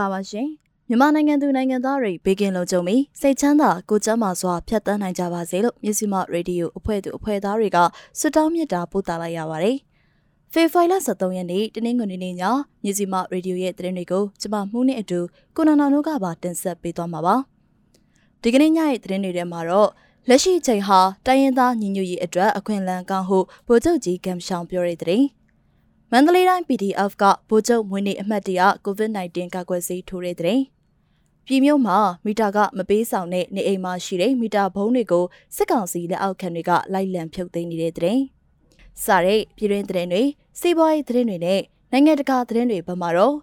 လာပါရှင်မြန်မာနိုင်ငံသူနိုင်ငံသားတွေဘေးကင်းလုံခြုံပြီးစိတ်ချမ်းသာကိုကျန်းမာစွာဖြတ်သန်းနိုင်ကြပါစေလို့မြစီမရေဒီယိုအဖွဲ့သူအဖွဲ့သားတွေကဆုတောင်းမေတ္တာပို့သလိုက်ရပါတယ်။ဖေဖိုင်လ23ရက်နေ့တနင်္ဂနွေနေ့ညမြစီမရေဒီယိုရဲ့သတင်းတွေကိုကျမမှုနဲ့အတူကိုနာနာတို့ကပါတင်ဆက်ပေးသွားမှာပါ။ဒီကနေ့ညရဲ့သတင်းတွေထဲမှာတော့လက်ရှိချိန်ဟာတိုင်းရင်းသားညီညွတ်ရေးအတွက်အခွင့်အလမ်းကောင်းဟုဗိုလ်ချုပ်ကြီးကမ်ရှောင်ပြောတဲ့သတင်း။ မန္တလေးတိုင်း PDF ကဗိုလ်ချုပ်မွေးနေ့အမှတ်တရ COVID-19 ကာကွယ်ဆေးထိုးတဲ့တဲ့ပြည်မြို့မှာမီတာကမပေးဆောင်တဲ့နေအိမ်မှာရှိတဲ့မီတာဘုံတွေကိုစစ်ကောင်စီလက်အောက်ခံတွေကလိုက်လံဖြုတ်သိမ်းနေတဲ့တဲ့စားတဲ့ပြည်တွင်းသတင်းတွေစီးပွားရေးသတင်းတွေနဲ့နိုင်ငံတကာသတင်းတွေဘက်မှာတော့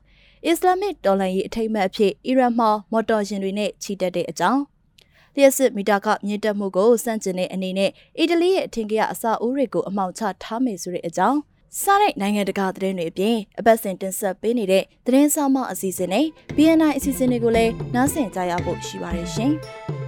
အစ္စလာမစ်တော်လှန်ရေးအထိမ်းအမှတ်အဖြစ်အီရန်မှာမော်တော်ယာဉ်တွေနဲ့ချီတက်တဲ့အကြောင်းလျှက်စစ်မီတာကမြင့်တက်မှုကိုစန့်ကျင်တဲ့အနေနဲ့အီတလီရဲ့အထင်ကြီးအစာအုပ်တွေကိုအမောင်ချထားမယ်ဆိုတဲ့အကြောင်း စားတဲ့နိုင်ငံတကာသတင်းတွေအပြင်အပတ်စဉ်တင်ဆက်ပေးနေတဲ့သတင်းဆောင်မအစီအစဉ်နဲ့ BNI အစီအစဉ်တွေကိုလည်းနားဆင်ကြရဖို့ရှိပါတယ်ရှင်။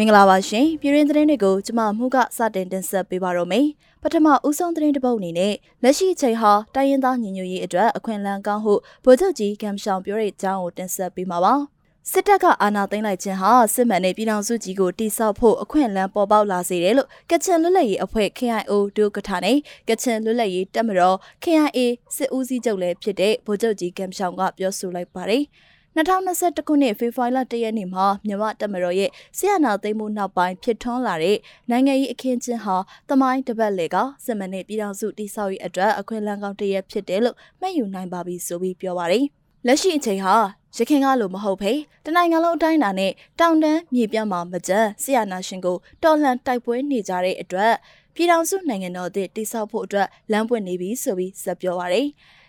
မင်္ဂလာပါရှင်ပြည်ရင်းသတင်းတွေကိုကျမမှုကစတင်တင်ဆက်ပေးပါတော့မယ်ပထမဦးဆုံးသတင်းတစ်ပုဒ်အနေနဲ့လက်ရှိချိန်ဟာတိုင်းရင်းသားညီညွတ်ရေးအတွက်အခွင့်အလမ်းကောင်းဟုဗိုလ်ချုပ်ကြီးကမ်ရှောင်ပြောတဲ့အကြောင်းကိုတင်ဆက်ပေးမှာပါစစ်တပ်ကအာဏာသိမ်းလိုက်ခြင်းဟာစစ်မှန်တဲ့ပြည်ထောင်စုကြီးကိုတိစောက်ဖို့အခွင့်အလမ်းပေါ်ပေါက်လာစေတယ်လို့ကချင်လွတ်လပ်ရေးအဖွဲ့ KIO ဒုကထာနဲ့ကချင်လွတ်လပ်ရေးတပ်မတော် KIA စစ်ဦးစီးချုပ်လည်းဖြစ်တဲ့ဗိုလ်ချုပ်ကြီးကမ်ရှောင်ကပြောဆိုလိုက်ပါတယ်။ 2021ခုနှစ်ဖေဖော်ဝါရီလ1ရက်နေ့မှာမြန်မာတပ်မတော်ရဲ့ဆီယနာသိမ်းမှုနောက်ပိုင်းဖြစ်ထွန်းလာတဲ့နိုင်ငံရေးအခင်းကျင်းဟာတမိုင်းတပတ်လေကစစ်မှန်တဲ့ပြည်ထောင်စုတိဆောက်ရေးအတွက်အခွင့်အလမ်းကောင်းတစ်ရပ်ဖြစ်တယ်လို့မှတ်ယူနိုင်ပါပြီဆိုပြီးပြောပါတယ်။လက်ရှိအချိန်ဟာရခင်ကလိုမဟုတ်ဖေတနိုင်ငံလုံးအတိုင်းအတာနဲ့တောင်တန်းမြေပြန့်မှာမကြမ်းဆီယနာရှင်ကိုတော်လှန်တိုက်ပွဲနေကြတဲ့အတွက်ပြည်ထောင်စုနိုင်ငံတော်အသစ်တိဆောက်ဖို့အတွက်လမ်းပွင့်နေပြီဆိုပြီးဆက်ပြောပါရယ်။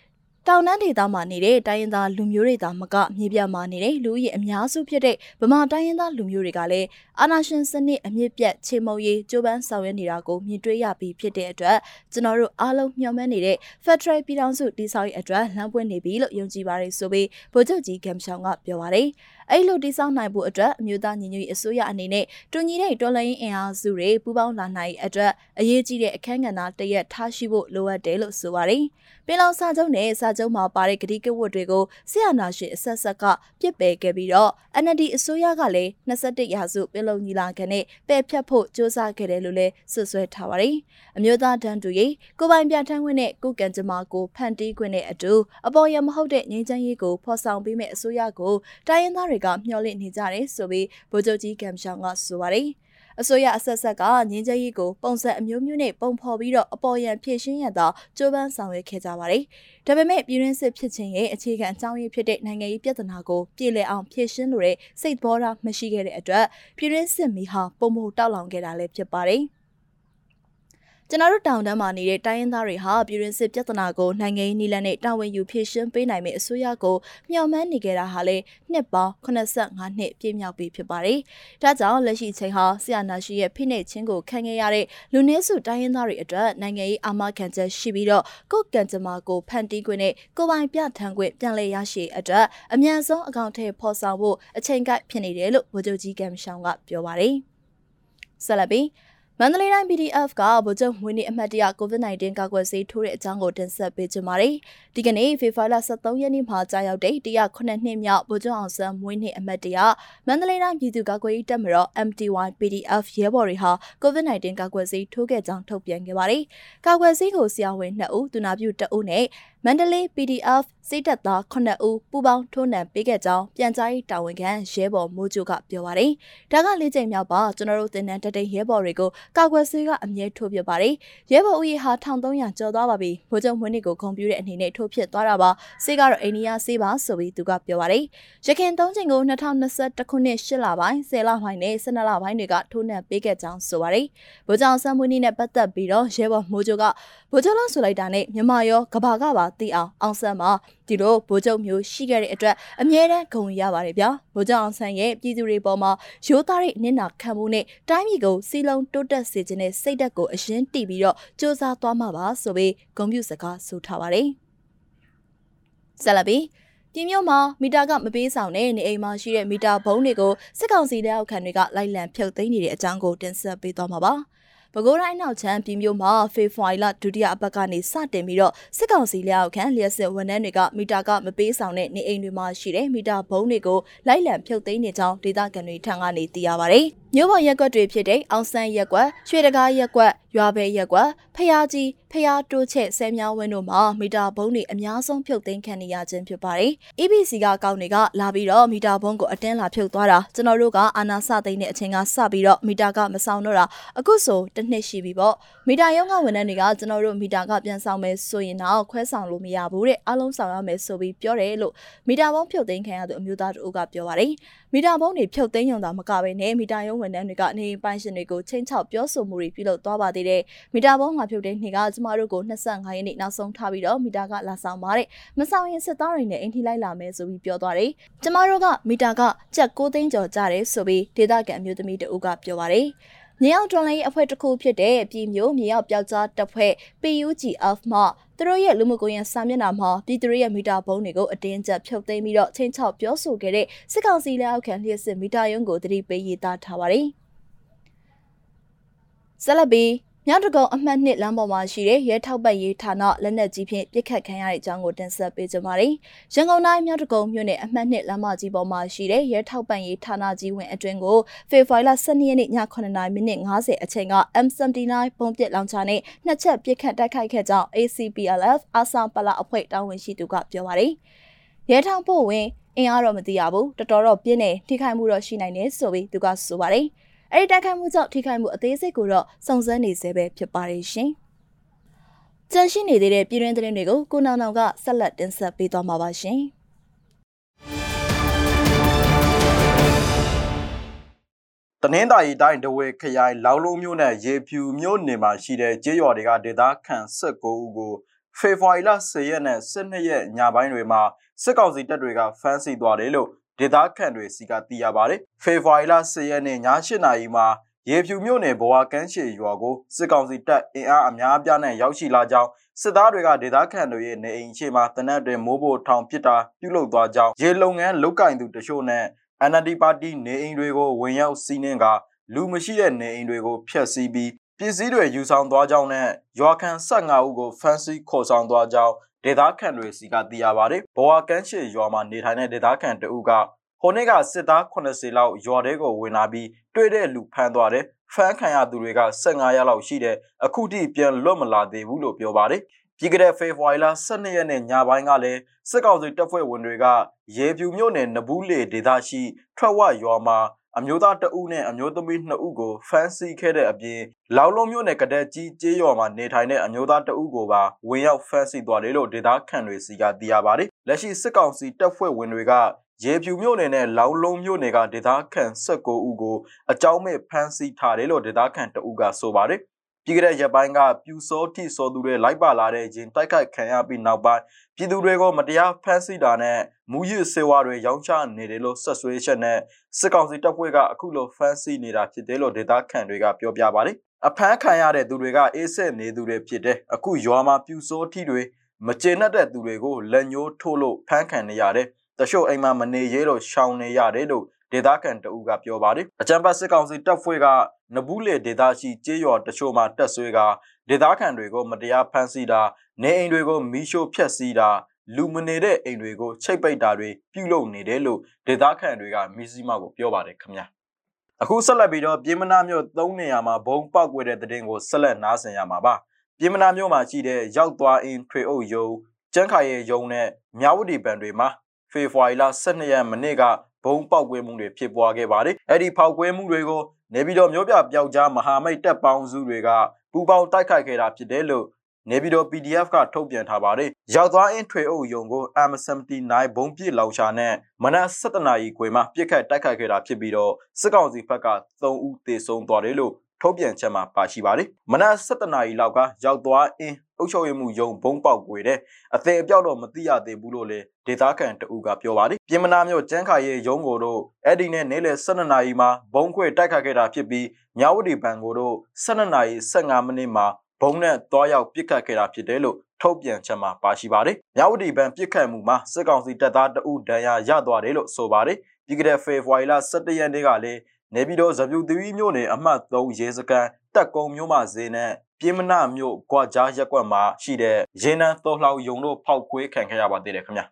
တောင်တန်းဒေသမှာနေတဲ့တိုင်းရင်းသားလူမျိုးတွေသာမကမြေပြမှာနေတဲ့လူကြီးအများစုဖြစ်တဲ့ဗမာတိုင်းရင်းသားလူမျိုးတွေကလည်းအာနာရှင်စနစ်အမြင့်ပြတ်ချေမှုန်ရေးကြိုးပမ်းဆောင်ရွက်နေတာကိုမြင်တွေ့ရပြီးဖြစ်တဲ့အတွက်ကျွန်တော်တို့အားလုံးမျှော်မှန်းနေတဲ့ Federal ပြည်ထောင်စုတည်ဆောက်ရေးအတွက်လမ်းပွင့်နေပြီလို့ယုံကြည်ပါတယ်ဆိုပြီးဗိုလ်ချုပ်ကြီးဂမ်ရှောင်ကပြောပါတယ်။ အဲ့လိုတည်ဆောက်နိုင်ဖို့အတွက်အမျိုးသားညီညွတ်ရေးအစိုးရအနေနဲ့တူညီတဲ့တော်လှန်ရေးအင်အားစုတွေပူးပေါင်းလာနိုင်အတွက်အရေးကြီးတဲ့အခမ်းကဏ္ဍတရက်ထားရှိဖို့လိုအပ်တယ်လို့ဆိုပါတယ်။ပင်လောင်စာချုပ်နဲ့စာချုပ်မှာပါတဲ့ကတိကဝတ်တွေကိုဆရာနာရှင်အဆက်ဆက်ကပြစ်ပယ်ခဲ့ပြီးတော့ NLD အစိုးရကလည်း21ရာစုပင်လုံညီလာခံနဲ့ပယ်ဖြတ်ဖို့ကြိုးစားခဲ့တယ်လို့လည်းဆွဆွဲထားပါတယ်။အမျိုးသားတန်းတူရေးကိုပိုင်ပြဋ္ဌာန်းခွင့်နဲ့ကိုကံကြမ္မာကိုဖန်တီးခွင့်နဲ့အတူအပေါ်ရမဟုတ်တဲ့ငြိမ်းချမ်းရေးကိုဖော်ဆောင်ပေးမဲ့အစိုးရကိုတိုင်းရင်းသားတွေကမျှော်လင့်နေကြတယ်ဆိုပြီးဗိုလ်ချုပ်ကြီးကမ်ရှောင်ကဆိုပါတယ်။အစိုးရအဆက်ဆက်ကငင်းချရေးကိုပုံစံအမျိုးမျိုးနဲ့ပုံဖော်ပြီးတော့အပေါ်ယံဖြည့်ရှင်းရတာကြိုးပမ်းဆောင်ရွက်ခဲ့ကြပါတယ်။ဒါပေမဲ့ပြည်တွင်းစစ်ဖြစ်ခြင်းရဲ့အခြေခံအကြောင်းရင်းဖြစ်တဲ့နိုင်ငံရေးပြဿနာကိုပြည်လည်အောင်ဖြည့်ရှင်းလိုတဲ့စိတ်ဘောထားမရှိခဲ့တဲ့အတွက်ပြည်တွင်းစစ်မီဟာပုံမတောက်လောင်ခဲ့တာလည်းဖြစ်ပါတယ်။ ကျွန်တော်တို့တောင်တန်းမှာနေတဲ့တိုင်းရင်းသားတွေဟာပြည်တွင်းစစ်ပြဿနာကိုနိုင်ငံရေးနည်းလမ်းနဲ့တာဝန်ယူဖြေရှင်းပေးနိုင်မယ့်အစိုးရကိုမျှော်မှန်းနေကြတာဟာလေနှစ်ပေါင်း85နှစ်ပြည့်မြောက်ပြီဖြစ်ပါတယ်။ဒါကြောင့်လက်ရှိချိန်ဟာဆီယနာရှိရဲ့ဖိနှိပ်ခြင်းကိုခံခဲ့ရတဲ့လူနည်းစုတိုင်းရင်းသားတွေအတွက်နိုင်ငံရေးအာမခံချက်ရှိပြီးတော့ကိုယ်ကံကြမ္မာကိုဖန်တီးခွင့်နဲ့ကိုယ်ပိုင်ပြဋ္ဌာန်းခွင့်ပြန်လည်ရရှိအတွက်အမြန်ဆုံးအကောင့်ထဲပေါ်ဆောင်ဖို့အချိန်ကိုက်ဖြစ်နေတယ်လို့ဗိုလ်ချုပ်ကြီးကမ်ရှောင်းကပြောပါတယ်။ဆက်လက်ပြီး မန္တလေးတိုင်း PDF ကဗိုလ်ချုပ်မွေးနေ့အမှတ်တရ COVID-19 ကာကွယ်ဆေးထိုးတဲ့အကြောင်းကိုတင်ဆက်ပေးကြပါမယ်။ဒီကနေ့ဖေဖော်ဝါရီ23ရက်နေ့မှာကြာရောက်တဲ့109နှစ်မြောက်ဗိုလ်ချုပ်အောင်ဆန်းမွေးနေ့အမှတ်တရမန္တလေးတိုင်းပြည်သူ့ကာကွယ်ရေးတပ်မတော် MTY PDF ရဲဘော်တွေဟာ COVID-19 ကာကွယ်ဆေးထိုးခဲ့ကြောင်းထုတ်ပြန်ခဲ့ပါတယ်။ကာကွယ်ဆေးကိုဆရာဝန်2ဦး၊သူနာပြု2ဦးနဲ့မန္တလေး PDF စိတ်သက်သား9ဦးပူးပေါင်းထိုးနှံပေးခဲ့ကြောင်းပြန်ကြားရေးတာဝန်ခံရဲဘော်မိုးကျိုကပြောပါတယ်။ဒါကလေးချိန်မြောက်ပါကျွန်တော်တို့တင်နန်းတတိရဲဘော်တွေကိုကာကွယ်ဆေးကအမြဲထိုးပြပါတယ်။ရဲဘော်ဦးရေဟာ1300ကျော်သွားပါပြီ။မိုးကျုံမွေးနေ့ကိုဂုဏ်ပြုတဲ့အနေနဲ့ထိုးဖြစ်သွားတာပါ။ဆေးကတော့အိန္ဒိယဆေးပါဆိုပြီးသူကပြောပါတယ်။ရခင်3ချိန်ကို2021ခုနှစ်8လပိုင်း10လပိုင်းနဲ့12လပိုင်းတွေကထိုးနှံပေးခဲ့ကြောင်းဆိုပါတယ်။ဗိုလ်ချုပ်ဆမ်းမွေးနေ့နဲ့ပတ်သက်ပြီးတော့ရဲဘော်မိုးကျိုကဗိုလ်ချုပ်လုံးဆိုလိုက်တာနဲ့မြန်မာရောကဘာကပါသိအောင်အောင်ဆန်းမှာဒီလိုဗိုလ်ချုပ်မျိုးရှိခဲ့တဲ့အတွက်အမြဲတမ်းဂုဏ်ရပါတယ်ဗျာဗိုလ်ချုပ်အောင်ဆန်းရဲ့ပြည်သူတွေပေါ်မှာရိုးသားတဲ့နင့်နာခံမှုနဲ့တိုင်းပြည်ကိုစီလုံးတိုးတက်စေခြင်းနဲ့စိတ်ဓာတ်ကိုအရင်တည်ပြီးတော့စ조사သွားမှာပါဆိုပြီးဂုဏ်ပြုစကားဆိုထားပါတယ် ဆက်လက်ပြီးပြည်မြို့မှာမီတာကမပေးဆောင်တဲ့နေအိမ်မှာရှိတဲ့မီတာဘုံတွေကိုစစ်ကောင်စီလက်အောက်ခံတွေကလိုက်လံဖြုတ်သိမ်းနေတဲ့အကြောင်းကိုတင်ဆက်ပေးသွားမှာပါ။ပဲခူးတိုင်းနောက်ချမ်းပြည်မြို့မှာဖေဖော်ဝါရီလဒုတိယအပတ်ကနေစတင်ပြီးတော့စစ်ကောင်စီလက်အောက်ခံလျှက်စစ်ဝန်ထမ်းတွေကမီတာကမပေးဆောင်တဲ့နေအိမ်တွေမှာရှိတဲ့မီတာဘုံတွေကိုလိုက်လံဖြုတ်သိမ်းနေကြောင်းဒေသခံတွေထံကနေသိရပါဗျ။မြို့ပေါ်ရက်ကွက်တွေဖြစ်တဲ့အောင်ဆန်းရက်ကွက်၊ရွှေတကားရက်ကွက်၊ ရွာဘဲရက်ကွက်၊ဖျားကြီးဖျားတိုးချက်ဆဲမြောင်းဝင်းတို့မှာမီတာဘုံတွေအများဆုံးဖြုတ်သိမ်းခံနေရခြင်းဖြစ်ပါတယ်။ EBC ကကောင်းတွေကလာပြီးတော့မီတာဘုံကိုအတင်းလာဖြုတ်သွားတာကျွန်တော်တို့ကအာနာစသိမ်းတဲ့အချိန်ကစပြီးတော့မီတာကမဆောင်တော့တာအခုဆိုတစ်နှစ်ရှိပြီပေါ့မီတာရုံးကဝန်ထမ်းတွေကကျွန်တော်တို့မီတာကပြန်ဆောင်မယ်ဆိုရင်တော့ခွဲဆောင်လို့မရဘူးတဲ့အလုံးဆောင်ရမယ်ဆိုပြီးပြောတယ်လို့မီတာဘုံဖြုတ်သိမ်းခံရသူအမျိုးသားတို့ကပြောပါတယ် မီတာဘုံတွေဖြုတ်သိမ်းရုံသာမကဘဲနဲ့မီတာရုံးဝန်ထမ်းတွေကနေပိုင်ရှင်တွေကိုချင်းချောက်ပြောဆိုမှုတွေပြုလုပ်သွားပါသေးတယ်မီတာဘုံမှာဖြုတ်တဲ့နေ့ကကျမတို့ကို25ရက်နေ့နောက်ဆုံးထားပြီးတော့မီတာကလာဆောင်ပါတယ်မဆောင်ရင်စစ်သားတွေနဲ့အင်ထိလိုက်လာမယ်ဆိုပြီးပြောသွားတယ်ကျမတို့ကမီတာကကြက်6သိန်းကျော်ကြတယ်ဆိုပြီးဒေသခံအမျိုးသမီးတအုပ်ကပြောပါတယ်မြေအောင်တော်လိုင်းအဖွဲ့တစ်ခုဖြစ်တဲ့ပြည်မျိုးမြေအောင်ပျောက်ကြားတပ်ဖွဲ့ PUGF မှ သူတို့ရဲ့လူမှုကွန်ရက်စာမျက်နှာမှာပြည်သူရဲ့မီတာဘုံတွေကိုအတင်းကျပ်ဖြုတ်သိမ်းပြီးတော့ချင်းချောက်ပြောဆိုခဲ့တဲ့စစ်ကောင်စီလက်အောက်ခံလျှက်စစ်မီတာရုံးကိုတတိပေးရေးသားထားပါတယ်။ဆက်လက်ပြီး မြောက်တကုံအမှတ်နှစ်လမ်းပေါ်မှာရှိတဲ့ရဲထောက်ပတ်ရေးဌာနလက်နက်ကြီးဖြင့်ပစ်ခတ်ခံရတဲ့အကြောင်းကိုတင်ဆက်ပေးကြပါမယ်။ရန်ကုန်တိုင်းမြောက်တကုံမြို့နယ်အမှတ်နှစ်လမ်းမကြီးပေါ်မှာရှိတဲ့ရဲထောက်ပတ်ရေးဌာနကြီးဝင်အတွင်းကိုဖေဖော်ဝါရီလ12ရက်နေ့ည9:00မိနစ်50အချိန်က M79 ပုံပစ်လောင်ချာနဲ့နှစ်ချက်ပစ်ခတ်တိုက်ခိုက်ခဲ့ကြောင်း ACPLF အာဆာပလာအဖွဲ့တာဝန်ရှိသူကပြောပါရယ်။ရဲထောက်ဖို့ဝင်အင်အားတော့မသိရဘူးတော်တော်တော့ပြင်းနေထိခိုက်မှုတော့ရှိနိုင်တယ်ဆိုပြီးသူကဆိုပါတယ်။ အဲဒီတိုက်ခိုက်မှုကြောင့်ထိခိုက်မှုအသေးစိတ်ကိုတော့စုံစမ်းနေဆဲပဲဖြစ်ပါတယ်ရှင်။ကြန့်ရှိနေသေးတဲ့ပြည်တွင်းသတင်းတွေကိုကိုနောင်နောင်ကဆက်လက်တင်ဆက်ပေးသွားမှာပါရှင်။တနင်္သာရီတိုင်းဒဝေခရိုင်လောင်လုံးမြို့နယ်ရေဖြူမြို့နယ်မှာရှိတဲ့ကျေးရွာတွေကဒေသခံ19ဦးကိုဖေဖော်ဝါရီလ10ရက်နဲ့12ရက်ညပိုင်းတွေမှာစစ်ကောင်စီတပ်တွေကဖမ်းဆီးသွားတယ်လို့ ဒေသခံတွေစီကသိရပါတယ်။ဖေဖော်ဝါရီလ10ရက်နေ့ည8နာရီမှာရေဖြူမြို့နယ်ဘဝကန်းရှည်ရွာကိုစစ်ကောင်စီတပ်အင်အားအများအပြားနဲ့ရောက်ရှိလာကြောင်းစစ်သားတွေကဒေသခံတွေရဲ့နေအိမ်ရှိမှတနက်တွင်မိုးဖို့ထောင်ပစ်တာပြုလုပ်သွားကြောင်းရေလုံငန်းလုတ်ကင်သူတချို့နဲ့ NLD ပါတီနေအိမ်တွေကိုဝင်ရောက်စီးနင်းကလူမရှိတဲ့နေအိမ်တွေကိုဖျက်ဆီးပြီးပစ္စည်းတွေယူဆောင်သွားကြောင်းနဲ့ရွာခံ15ဦးကိုဖမ်းဆီးခေါ်ဆောင်သွားကြောင်း ဒေသခံတွေစီကသိရပါတယ်။ဘဝကန်းရှိရွာမှာနေထိုင်တဲ့ဒေသခံတဦးကဟိုနေ့ကစစ်သား80လောက်ရွာထဲကိုဝင်လာပြီးတွေ့တဲ့လူဖမ်းသွားတယ်။ဖမ်းခံရသူတွေက15ရက်လောက်ရှိတယ်။အခုထိပြန်လွတ်မလာသေးဘူးလို့ပြောပါတယ်။ပြီးကြတဲ့ဖေဖော်ဝါရီလ12ရက်နေ့ညပိုင်းကလည်းစစ်ကောင်စီတပ်ဖွဲ့ဝင်တွေကရေပြူမြို့နယ်နဘူးလေဒေသရှိထွက်ဝရွာမှာ အမျိုးသားတဦးနဲ့အမျိုးသမီးနှစ်ဦးကိုဖမ်းဆီးခဲ့တဲ့အပြင်လောက်လုံးမြို့နယ်ကတဲ့ကြီးကျေးရွာမှာနေထိုင်တဲ့အမျိုးသားတဦးကိုပါဝင်ရောက်ဖမ်းဆီးသွားတယ်လို့ဒေသခံတွေစီကသိရပါတယ်။လက်ရှိစစ်ကောင်စီတပ်ဖွဲ့ဝင်တွေကရေဖြူမြို့နယ်နဲ့လောင်လုံးမြို့နယ်ကဒေသခံ19ဦးကိုအကြောင်းမဲ့ဖမ်းဆီးထားတယ်လို့ဒေသခံတဦးကဆိုပါတယ်။ပြည်ကတဲ့ရက်ပိုင်းကပြူစောတိစောသူတွေလိုက်ပါလာတဲ့ရင်တိုက်ခိုက်ခံရပြီးနောက်ပိုင်းပြည်သူတွေကိုမတရားဖမ်းဆီးတာနဲ့ မူရစ်စေဝါတွေရောင်းချနေတယ်လို့ဆက်ဆွေးချက်နဲ့စစ်ကောင်စီတပ်ဖွဲ့ကအခုလိုဖမ်းဆီးနေတာဖြစ်တယ်လို့ဒေသခံတွေကပြောပြပါတယ်။အဖမ်းခံရတဲ့သူတွေကအေးဆက်နေသူတွေဖြစ်တယ်။အခုရွာမှာပြူစောတိတွေမကျေနပ်တဲ့သူတွေကိုလက်ညှိုးထိုးလို့ဖမ်းခံနေရတယ်။တချို့အိမ်မှာမနေရဲတော့ရှောင်နေရတယ်လို့ဒေသခံတဦးကပြောပါတယ်အကြံပတ်စစ်ကောင်စီတပ်ဖွဲ့ကနဘူးလေဒေသရှိကျေးရွာတချို့မှာတက်ဆွဲကဒေသခံတွေကိုမတရားဖမ်းဆီးတာနေအိမ်တွေကိုမီးရှို့ဖျက်ဆီးတာ လူမနေတဲ့အိမ်တွေကိုချိတ်ပိတ်တာတွေပြုလုပ်နေတယ်လို့ဒေသခံတွေကမီစီမကိုပြောပါတယ်ခင်ဗျာအခုဆက်လက်ပြီးတော့ပြည်မနာမြို့၃နေရာမှာဘုံပောက်ကွယ်တဲ့တဲ့တင်ကိုဆက်လက်နားဆင်ရမှာပါပြည်မနာမြို့မှာရှိတဲ့ရောက်သွားအင်းထွေအုပ်ယုံကျန်းခါရဲယုံနဲ့မြဝတီဘဏ်တွေမှာဖေဖော်ဝါရီလ12ရက်မနေ့ကဘုံပေါက်ကွဲမှုတွေဖြစ်ပွားခဲ့ပါတယ်။အဲ့ဒီဖောက်ကွဲမှုတွေကိုနေပြည်တော်မြို့ပြပျောက်ကြားမဟာမိတ်တပ်ပေါင်းစုတွေကပူပေါင်းတိုက်ခိုက်ခဲ့တာဖြစ်တယ်လို့ နေပြည်တော် PDF ကထုတ်ပြန်ထားပါတယ်။ရောက်သွားအင်းထွေအုပ်ယုံကို M79 ဘုံပြစ်လောင်ချာနဲ့မနက်7:00နာရီခွေမှာပြစ်ခတ်တိုက်ခိုက်ခဲ့တာဖြစ်ပြီးတော့စစ်ကောင်စီဘက်က3ဦးသေဆုံးသွားတယ်လို့ထုတ်ပြန်ချက်မှာပါရှိပါတယ်။မနက်7:00နာရီလောက်ကရောက်သွားအင်းအုပ်ချုပ်ရေးမှုယုံဘုံပေါက်ကွေတဲ့အသေးအပြောက်တော့မသိရသေးဘူးလို့လည်းဒေသခံတအူးကပြောပါတယ်။ပြင်မနာမြို့ကျန်းခါရဲရုံးကိုတို့အဲ့ဒီနဲ့နေ့လယ်12နာရီမှာဘုံခွေတိုက်ခတ်ခဲ့တာဖြစ်ပြီးမြဝတီဘဏ်ကိုတို့12နာရီ15မိနစ်မှာ ဘုံနဲ့တွားရောက်ပစ်ခတ်ခဲ့တာဖြစ်တယ်လို့ထုတ်ပြန်ချက်မှာပါရှိပါတယ်။မြဝတီဘဏ်ပစ်ခတ်မှုမှာစစ်ကောင်စီတပ်သားတအုပ်ဒဏ်ရာရသွားတယ်လို့ဆိုပါတယ်။ပြီးကြတဲ့ဖေဖော်ဝါရီလ17ရက်နေ့ကလည်းနေပြည်တော်ဇပြူသီးမြို့နယ်အမှတ်3ရဲစခန်းတက်ကုံမြို့မှာဈေးနဲ့ပြင်းမနာမြို့ကွာကြားရက်ကွက်မှာရှိတဲ့ရေနံတော်လှောက်ယုံတို့ဖောက်ခွဲခံခဲ့ရပါသေးတယ်ခင်ဗျာ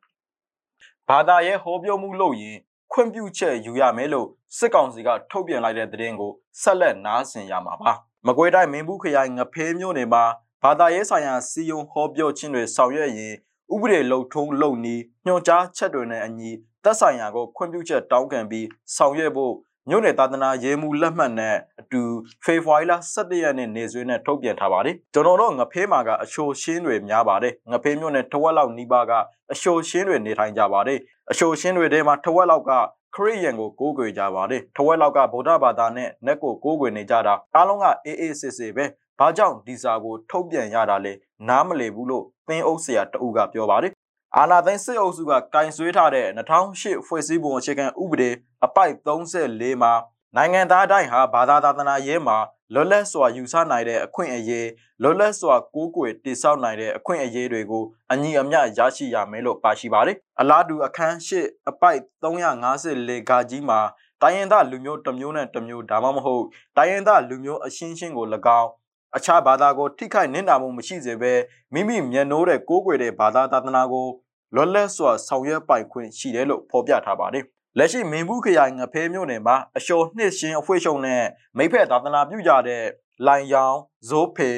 ။ဘာသာရဲ့ဟောပြောမှုလို့ရင်ခွင့်ပြုချက်ယူရမယ်လို့စစ်ကောင်စီကထုတ်ပြန်လိုက်တဲ့သတင်းကိုဆက်လက်နားဆင်ရမှာပါ။ မကွေးတိုင်းမင်းဘူးခရိုင်ငဖဲမြို့နယ်မှာဘာသာရေးဆိုင်ရာစီယုံဟောပြောခြင်းတွေဆောင်ရွက်ရင်ဥပဒေလုံထုံးလုံနည်းညွှန်ကြားချက်တွေနဲ့အညီသက်ဆိုင်ရာကိုခွင့်ပြုချက်တောင်းခံပြီးဆောင်ရွက်ဖို့မြို့နယ်သာသနာရေးမှုလက်မှတ်နဲ့အတူဖေဖော်ဝါရီလ17ရက်နေ့နေဆွေးနဲ့ထုတ်ပြန်ထားပါတယ်ကျွန်တော်တို့ငဖေးမှာကအရှိုရှင်းတွေများပါတယ်ငဖေးမြို့နယ်ထဝက်လောက်နီးပါးကအရှိုရှင်းတွေနေထိုင်ကြပါတယ်အရှိုရှင်းတွေထဲမှာထဝက်လောက်က ခရစ်ယာန်ကိုကိုးကွယ်ကြပါတယ်ထဝက်လောက်ကဗုဒ္ဓဘာသာနဲ့နက်ကိုကိုးကွယ်နေကြတာအားလုံးကအေးအေးဆေးဆေးပဲဘာကြောင့်ဒီစာကိုထုတ်ပြန်ရတာလဲနားမလည်ဘူးလို့သင်းအုပ်ဆရာတအူးကပြောပါတယ်အာနာသိန်းစစ်အုပ်စုကကင်ဆွေးထားတဲ့2008ဖွဲ့စည်းပုံအခြေခံဥပဒေအပိုက်34မှာ နိုင်ငံသားတိုင်းဟာဘာသာသာသနာရေးမှာလွတ်လပ်စွာယူဆနိုင်တဲ့အခွင့်အရေးလွတ်လပ်စွာကိုးကွယ်တည်ဆောက်နိုင်တဲ့အခွင့်အရေးတွေကိုအညီအမျှရရှိရမယ်လို့ပါရှိပါတယ်။အလားတူအခန်း၈အပိုက်354ဂါကြီးမှာတိုင်းရင်သားလူမျိုးတစ်မျိုးနဲ့တစ်မျိုးဒါမှမဟုတ်တိုင်းရင်သားလူမျိုးအရှင်းရှင်းကို၎င်းအခြားဘာသာကိုထိခိုက်နစ်နာမှုမရှိစေဘဲမိမိမျက်နှိုးတဲ့ကိုးကွယ်တဲ့ဘာသာသာသနာကိုလွတ်လပ်စွာဆောင်ရွက်ပိုင်ခွင့်ရှိတယ်လို့ဖော်ပြထားပါတယ်။ လက်ရှိမင်းဘူးခရိုင်ငဖဲမြို့နယ်မှာအလျှော်နှစ်ရှင်အဖွဲ့ချုပ်နဲ့မိဖက်သာသနာပြုကြတဲ့လိုင်ယောင်ဇိုးဖေ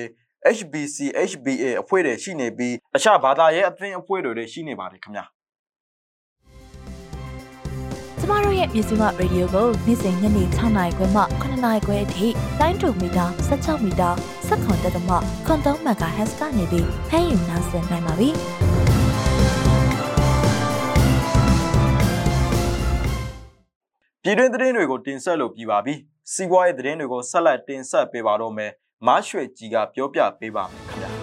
HBC HBA အဖွဲ့တွေရှိနေပြီးအခြားဘာသာရေးအသင်းအဖွဲ့တွေလည်းရှိနေပါတယ်ခင်ဗျာ။ကျမတို့ရဲ့မြစီမရေဒီယိုကိုနေ့စဉ်ညနေ6နာရီခွဲမှ9နာရီခွဲအထိ92မီတာ16မီတာ17တက်တမခွန်3 MHz ကနေပြီးဖမ်းယူနိုင်စင်နိုင်ပါပြီ။ ပြည်တွင်းသတင်းတွေကိုတင်ဆက်လို့ပြီးပါပြီ။စီးပွားရေးသတင်းတွေကိုဆက်လက်တင်ဆက်ပေးပါတော့မယ်။မရွှေကြီးကပြောပြပေးပါမယ်ခင်ဗျာ။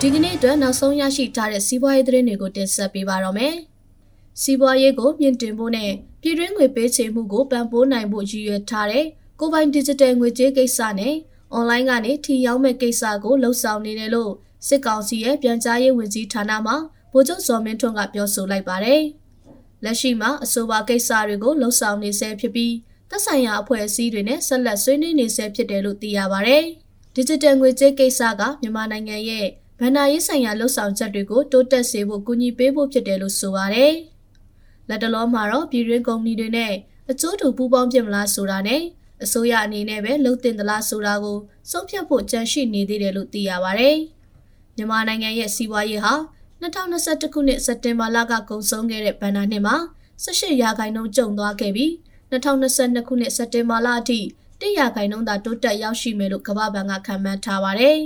ဒီကနေ့အတွက်နောက်ဆုံးရရှိထားတဲ့စီးပွားရေးသတင်းတွေကိုတင်ဆက်ပေးပါတော့မယ်။စီးပွားရေးကိုမြင့်တင်ဖို့နဲ့ပြည်တွင်းငွေပေးချေမှုကိုပံ့ပိုးနိုင်ဖို့ရည်ရွယ်ထားတဲ့ ကိုပိုင် digital ငွေကြေးကိစ္စနဲ့အွန်လိုင်းကနေထီရောက်မဲ့ကိစ္စကိုလှုပ်ဆောင်နေတယ်လို့စစ်ကောင်စီရဲ့ပြန်ကြားရေးဝန်ကြီးဌာနမှဗိုလ်ချုပ်ဇော်မင်းထွန်းကပြောဆိုလိုက်ပါတယ်။လက်ရှိမှာအဆိုပါကိစ္စတွေကိုလှုပ်ဆောင်နေဆဲဖြစ်ပြီးသက်ဆိုင်ရာအဖွဲ့အစည်းတွေနဲ့ဆက်လက်ဆွေးနွေးနေဆဲဖြစ်တယ်လို့သိရပါတယ်။ digital ငွေကြေးကိစ္စကမြန်မာနိုင်ငံရဲ့ဗန္နာရေးဆိုင်ရာလှုပ်ဆောင်ချက်တွေကိုတိုးတက်စေဖို့ကူညီပေးဖို့ဖြစ်တယ်လို့ဆိုပါတယ်။လက်တလုံးမှာတော့ပြည်တွင်းကုမ္ပဏီတွေနဲ့အကျိုးတူပူးပေါင်းဖြစ်မလားဆိုတာနဲ့ အစိုးရအနေနဲ့ပဲလှုပ်တင်သလားဆိုတာကိုဆုံးဖြတ်ဖို့ကြံရှိနေသေးတယ်လို့သိရပါတယ်။မြန်မာနိုင်ငံရဲ့စီးပွားရေးဟာ2021ခုနှစ်စက်တင်ဘာလကကုန်ဆုံးခဲ့တဲ့ဘဏ္ဍာနှစ်မှာ18ရာခိုင်နှုန်းကျုံသွားခဲ့ပြီး2022ခုနှစ်စက်တင်ဘာလအထိ1ရာခိုင်နှုန်းသာတိုးတက်ရောက်ရှိမယ်လို့ကမ္ဘာ့ဘဏ်ကခန့်မှန်းထားပါတယ်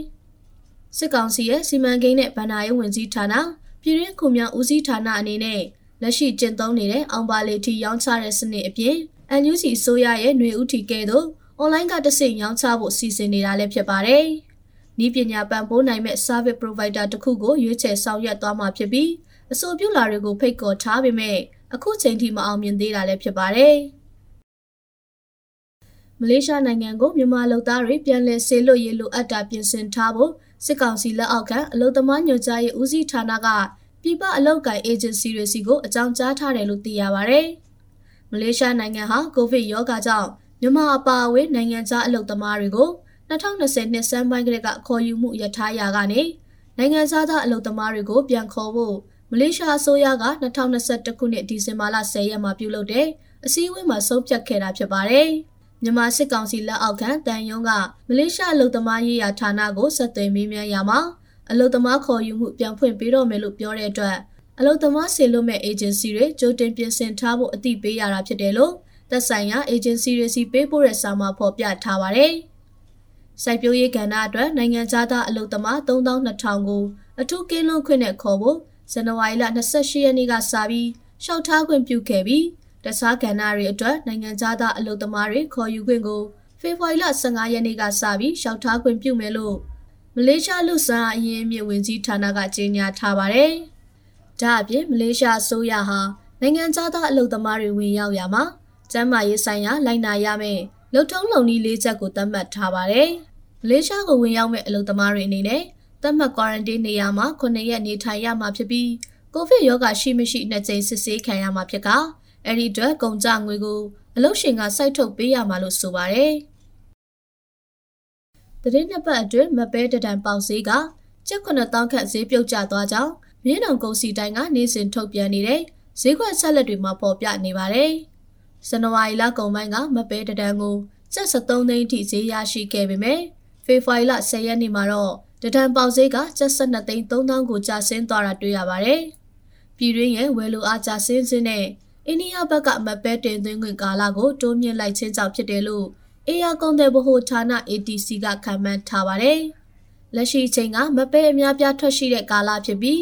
။စစ်ကောင်စီရဲ့စီမံကိန်းနဲ့ဗဏ္ဍာရေးဝန်ကြီးဌာနပြည်တွင်းခုမြောင်ဦးစီးဌာနအနေနဲ့လက်ရှိကျင့်သုံးနေတဲ့အောင်ပါလီထီရောင်းချတဲ့စနစ်အပြင် NUC ဆိုရရဲ့ຫນွေဥတီကဲသို့အွန်လိုင်းကတဆင့်ရောင်းချဖို့စီစဉ်နေတာလည်းဖြစ်ပါတယ်။ဤပညာပံ့ပိုးနိုင်မဲ့ service provider တစ်ခုကိုရွေးချယ်ဆောင်ရွက်သွားမှာဖြစ်ပြီးအဆိုပြုလာတွေကိုဖိတ်ခေါ်ထားပေမဲ့အခုချိန်ထိမအောင်မြင်သေးတာလည်းဖြစ်ပါတယ်။မလေးရှားနိုင်ငံကိုမြန်မာလူသားတွေပြန်လည်ဆေလွတ်ရေးလိုအပ်တာပြင်ဆင်ထားဖို့စစ်ကောင်စီလက်အောက်ခံအလုံသမားညွှန်ကြားရေးဦးစီးဌာနကပြည်ပအလုပ်ကိုင်အေဂျင်စီတွေစီကိုအကြောင်းကြားထားတယ်လို့သိရပါဗျ။ မလေးရှားနိုင်ငံဟာကိုဗစ်ရောဂါကြောင့်မြန်မာအပါအဝင်နိုင်ငံခြားအလုပ်သမားတွေကို2020နှစ်စန်းပိုင်းကလေးကခေါ်ယူမှုရထားရာကနေနိုင်ငံခြားသားအလုပ်သမားတွေကိုပြန်ခေါ်ဖို့မလေးရှားအစိုးရက2021ခုနှစ်ဒီဇင်ဘာလ10ရက်မှာပြုလုပ်တဲ့အစည်းအဝေးမှာဆုံးဖြတ်ခဲ့တာဖြစ်ပါတယ်။မြန်မာစစ်ကောင်စီလက်အောက်ခံတန်ယုံကမလေးရှားအလုံသမားရေးရာဌာနကိုဆက်သွယ်မေးမြန်းရမှာအလုံသမားခေါ်ယူမှုပြန်ဖွင့်ပေးတော့မယ်လို့ပြောတဲ့အတွက် အလုံသမားဆေလွတ်မဲ့ agency တွေကြိုတင်ပြင်ဆင်ထားဖို့အသိပေးရတာဖြစ်တယ်လို့သက်ဆိုင်ရာ agency တွေစီပေးပို့တဲ့စာမှာဖော်ပြထားပါတယ်။စိုက်ပျိုးရေးကဏ္ဍအတွက်နိုင်ငံခြားသားအလုံသမား3200ကိုအထူးကင်းလွန်ခွင့်နဲ့ခေါ်ဖို့ဇန်နဝါရီလ28ရက်နေ့ကစပြီးရှောက်ထားခွင့်ပြုခဲ့ပြီးတခြားကဏ္ဍတွေအတွက်နိုင်ငံခြားသားအလုပ်သမားတွေခေါ်ယူခွင့်ကိုဖေဖော်ဝါရီလ15ရက်နေ့ကစပြီးရှောက်ထားခွင့်ပြုမယ်လို့မလေးရှားလူစားအရင်မြင့်ဝင်ကြီးဌာနကကြေညာထားပါတယ်။ ဒါအပြင်မလေးရှားအစိုးရဟာနိုင်ငံခြားသားအလုပ်သမားတွေဝင်ရောက်ရမှာကျန်းမာရေးဆိုင်ရာလိုက်နာရမယ်လုံထုံးလုံနည်းလေးချက်ကိုသတ်မှတ်ထားပါတယ်။မလေးရှားကိုဝင်ရောက်မဲ့အလုပ်သမားတွေအနေနဲ့သတ်မှတ် quarantine နေရာမှာ9ရက်နေထိုင်ရမှာဖြစ်ပြီးကိုဗစ်ရောဂါရှိမရှိနှစ်ကြိမ်စစ်ဆေးခံရမှာဖြစ်ကအဲ့ဒီအတွက်ကုန်ကြငွေကိုအလုပ်ရှင်ကစိုက်ထုတ်ပေးရမှာလို့ဆိုပါတယ်။တရင်နှစ်ပတ်အတွင်းမပဲတဒံပေါင်ဈေးကကျပ်9000ခန့်ဈေးပြုတ်ကျသွားကြောင်း မြင်းတောင်ကုန်စီတိုင်းကနေ့စဉ်ထုတ်ပြန်နေတဲ့ဈေးကွက်ဆက်လက်တွေမှာပေါ်ပြနေပါတယ်။ဇန်နဝါရီလကုန်ပိုင်းကမပဲတဒံကိုကျပ်73သိန်းအထိဈေးရရှိခဲ့ပေမဲ့ဖေဖော်ဝါရီလ10ရက်နေ့မှာတော့တဒံပေါင်ဈေးကကျပ်12သိန်း3000ကိုကျဆင်းသွားတာတွေ့ရပါတယ်။ပြည်တွင်းရဲ့ဝယ်လိုအားကျဆင်းခြင်းနဲ့အိန္ဒိယဘက်ကမပဲတင်သွင်းခွင့်ကာလကိုတိုးမြင့်လိုက်ခြင်းကြောင့်ဖြစ်တယ်လို့အေယာကုန်တဲ့ဗဟိုဌာန ATC ကခန့်မှန်းထားပါတယ်။လက်ရှိချိန်ကမပဲအများပြားထွက်ရှိတဲ့ကာလဖြစ်ပြီး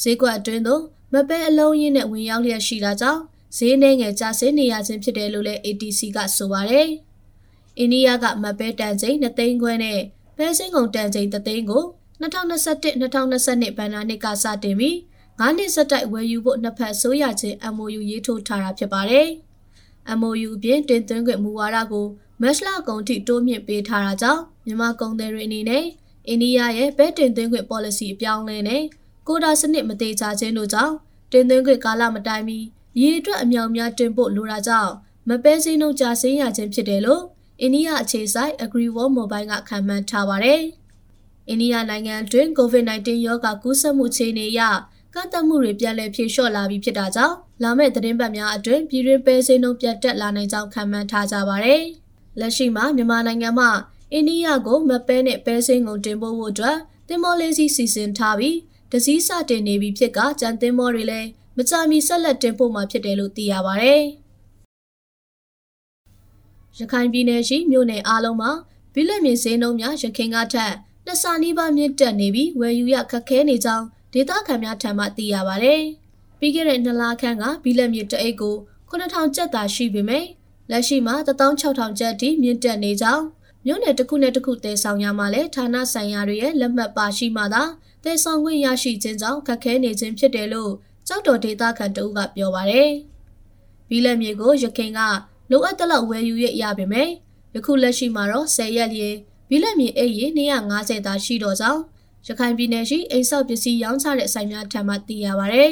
ဈေးကွက်အတွင်းသို့မပဲအလုံးရင်းနဲ့ဝင်ရောက်လျက်ရှိတာကြောင့်ဈေးနှဲငယ်ကျဆင်းနေရခြင်းဖြစ်တယ်လို့လည်း ATC ကဆိုပါတယ်။အိန္ဒိယကမပဲတန်ချိန်2သိန်းခွဲနဲ့ပဲစင်းကုန်တန်ချိန်3သိန်းကို2021-2022ဘဏ္ဍာနှစ်ကစတင်ပြီး9နှစ်ဆက်တိုက်ဝယ်ယူဖို့နှစ်ဖက်ဆိုရချင်း MOU ရေးထိုးထားတာဖြစ်ပါတယ်။ MOU အပြင်တင်သွင်းခွင့်မူဝါဒကိုမက်လကုံထိတိုးမြင့်ပေးထားတာကြောင့်မြန်မာကုန်သည်တွေအနေနဲ့အိန္ဒိယရဲ့ဘဲတင်သွင်းခွင့် policy အပြောင်းလဲနဲ့ ကိုတာစနစ်မသေးချခြင်းတို့ကြောင့်တင်သွင်းခွင့်ကာလမတိုင်မီရေအတွက်အမြောင်များတင်ဖို့လိုတာကြောင့်မပဲစင်းတို့ကြာဆင်းရခြင်းဖြစ်တယ်လို့အိန္ဒိယအခြေစိုက် AgriWorld Mobile ကခန့်မှန်းထားပါတယ်။အိန္ဒိယနိုင်ငံတွင် COVID-19 ရောဂါကူးစက်မှုအခြေအနေအရကန့်သတ်မှုတွေပြန်လည်ဖြေလျှော့လာပြီးဖြစ်တာကြောင့်လာမယ့်သတင်းပတ်များအတွင်းပြည်တွင်းပဲစင်းနှုန်းပြတ်တက်လာနိုင်ကြောင်းခန့်မှန်းထားကြပါဗျ။လက်ရှိမှာမြန်မာနိုင်ငံမှာအိန္ဒိယကိုမပဲနဲ့ပဲစင်းကုန်တင်ပို့ဖို့အတွက်တင်မောလေးစီစီစဉ်ထားပြီး တစည်းစတင်နေပြီဖြစ်ကကြံတင်မောတွေလည်းမကြမီဆက်လက်တင်ပို့မှာဖြစ်တယ်လို့သိရပါဗျ။ရခိုင်ပြည်နယ်ရှိမြို့နယ်အားလုံးမှာဘိလက်မြင့်စင်းနှုန်းများရခိုင်ကထက်နှစ်ဆနီးပါးမြင့်တက်နေပြီးဝယ်ယူရခက်ခဲနေကြောင်းဒေသခံများထံမှသိရပါဗျ။ပြီးခဲ့တဲ့နှစ်လခန့်ကဘီလက်မြေတအိတ်ကို9000ကျပ်သာရှိပေမဲ့လက်ရှိမှာ16000ကျပ်ထိမြင့်တက်နေကြောင်းမြို့နယ်တစ်ခုနဲ့တစ်ခုတည်ဆောင်ရမှာလဲဌာနဆိုင်ရာတွေရဲ့လက်မှတ်ပါရှိမှသာ တည်ဆောင်ခွင့်ရရှိခြင်းကြောင့်ခက်ခဲနေခြင်းဖြစ်တယ်လို့ကြောက်တော်ဒေသခံတအုပ်ကပြောပါရယ်။ဘီလက်မြေကိုရခိုင်ကလိုအပ်တဲ့လောက်ဝယ်ယူရရပေမဲ့ယခုလက်ရှိမှာတော့10ရက်လျင်ဘီလက်မြေအိတ်ရေ250သာရှိတော့ကြောင်းရခိုင်ပြည်နယ်ရှိအိမ်ဆောက်ပစ္စည်းရောင်းချတဲ့ဆိုင်များထံမှသိရပါဗျ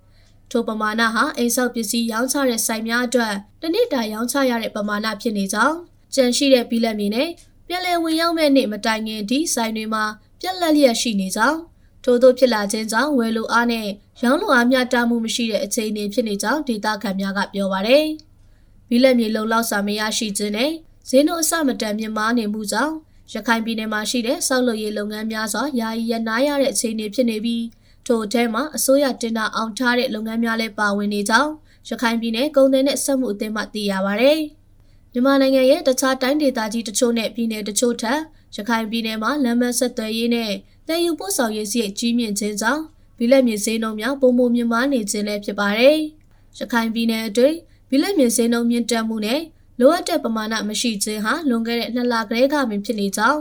။ထိုပမာဏဟာအိမ်ဆောက်ပစ္စည်းရောင်းချတဲ့ဆိုင်များအတွက်တစ်နှစ်တာရောင်းချရတဲ့ပမာဏဖြစ်နေကြောင်းကြန့်ရှိတဲ့ဘီလက်မြေနဲ့ပြည်လည်ဝင်ရောက်မဲ့နေ့မတိုင်ခင်ဒီဆိုင်တွေမှာပြက်လက်လျက်ရှိနေကြောင်း ထို့သောဖြစ်လာခြင်းကြောင့်ဝယ်လိုအားနဲ့ရောင်းလိုအားမျှတမှုမရှိတဲ့အခြေအနေဖြစ်နေကြောင်းဒေသခံများကပြောပါရယ်။ဘီလက်မြေလုံလောက်စာမရရှိခြင်းနဲ့ဈေးနှုန်းအဆမတန်မြင့်မားနေမှုကြောင့်ရခိုင်ပြည်နယ်မှာရှိတဲ့စောက်လုပ်ရေးလုပ်ငန်းများစွာယာယီရနားရတဲ့အခြေအနေဖြစ်နေပြီးထို့အထဲမှာအစိုးရတင်တာအောင်ထားတဲ့လုပ်ငန်းများလည်းပါဝင်နေကြောင်းရခိုင်ပြည်နယ်ကုန်သည်နဲ့စက်မှုအသင်းမှသိရပါဗျ။မြန်မာနိုင်ငံရဲ့တခြားတိုင်းဒေသကြီးတချို့နဲ့ပြည်နယ်တချို့ထက်ရခိုင်ပြည်နယ်မှာလမ်းမဆက်သွယ်ရေးနဲ့ တည်ယူပို့ဆောင်ရေးစရိတ်ကြီးမြင့်ခြင်းကြောင့်ဘီလက်မြေစင်းနှုန်းများပုံမှုမြင့်မားနေခြင်းလည်းဖြစ်ပါတယ်။ရခိုင်ပြည်နယ်အတွင်းဘီလက်မြေစင်းနှုန်းမြင့်တက်မှုနဲ့လိုအပ်တဲ့ပမာဏမရှိခြင်းဟာလွန်ခဲ့တဲ့နှစ်လကလေးကပင်ဖြစ်နေကြောင်း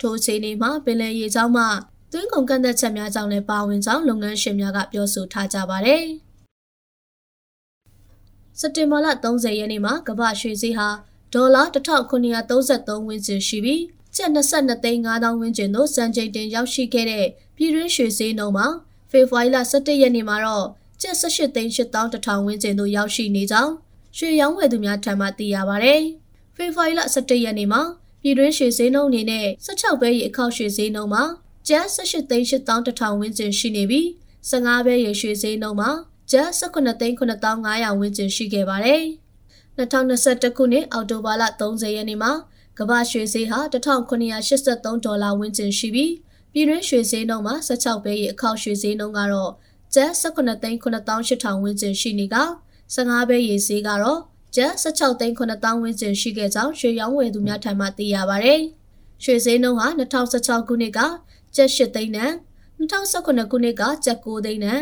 ထိုအခြေအနေမှာပင်လယ်ရေကြောင်းမှသွင်းကုန်ကန့်သက်ချက်များကြောင့်လည်းပါဝင်ကြောင်းလုပ်ငန်းရှင်များကပြောဆိုထားကြပါတယ်။စက်တင်ဘာလ30ရက်နေ့မှာကမ္ဘာရွှေဈေးဟာဒေါ်လာ1933ဝန်းကျင်ရှိပြီး ကျပ်22သိန်း5000ဝန်းကျင်သို့စံချိန်တင်ရောက်ရှိခဲ့တဲ့ပြည်တွင်းရွှေဈေးနှုန်းမှာဖေဖော်ဝါရီလ17ရက်နေ့မှာတော့ကျပ်18သိန်း8000ဝန်းကျင်သို့ရောက်ရှိနေကြောင်းရွှေရောင်းဝယ်သူများထံမှသိရပါဗျ။ဖေဖော်ဝါရီလ17ရက်နေ့မှာပြည်တွင်းရွှေဈေးနှုန်းအနေနဲ့16ပဲရီအခောက်ရွှေဈေးနှုန်းမှာကျပ်18သိန်း8000တထောင်ဝန်းကျင်ရှိနေပြီး15ပဲရေရွှေဈေးနှုန်းမှာကျပ်18သိန်း9500ဝန်းကျင်ရှိခဲ့ပါတယ်။2021ခုနှစ်အောက်တိုဘာလ30ရက်နေ့မှာ ကမ္ဘာရွှေဈေးဟာ1983ဒေါ်လာဝန်းကျင်ရှိပြီးပြည်တွင်းရွှေဈေးနှုန်းမှာ16ပဲရေအခောက်ရွှေဈေးနှုန်းကတော့ကျပ်18သိန်း9800ဝန်းကျင်ရှိနေက15ပဲရေဈေးကတော့ကျပ်16သိန်း9000ဝန်းကျင်ရှိခဲ့ကြောင်းရွှေရောင်းဝယ်သူများထံမှသိရပါဗျ။ရွှေဈေးနှုန်းဟာ2016ခုနှစ်ကကျပ်8သိန်းနဲ့2019ခုနှစ်ကကျပ်9သိန်းနဲ့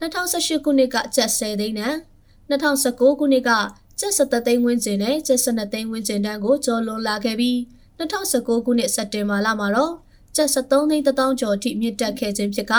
2018ခုနှစ်ကကျပ်10သိန်းနဲ့2019ခုနှစ်က ကျပ်17သိန်းဝန်းကျင်နဲ့ကျပ်12သိန်းဝန်းကျင်တန်းကိုကျော်လွန်လာခဲ့ပြီး2019ခုနှစ်စက်တင်ဘာလမှာတော့ကျပ်73သိန်း1000ကျော်အထိမြင့်တက်ခဲ့ခြင်းဖြစ်က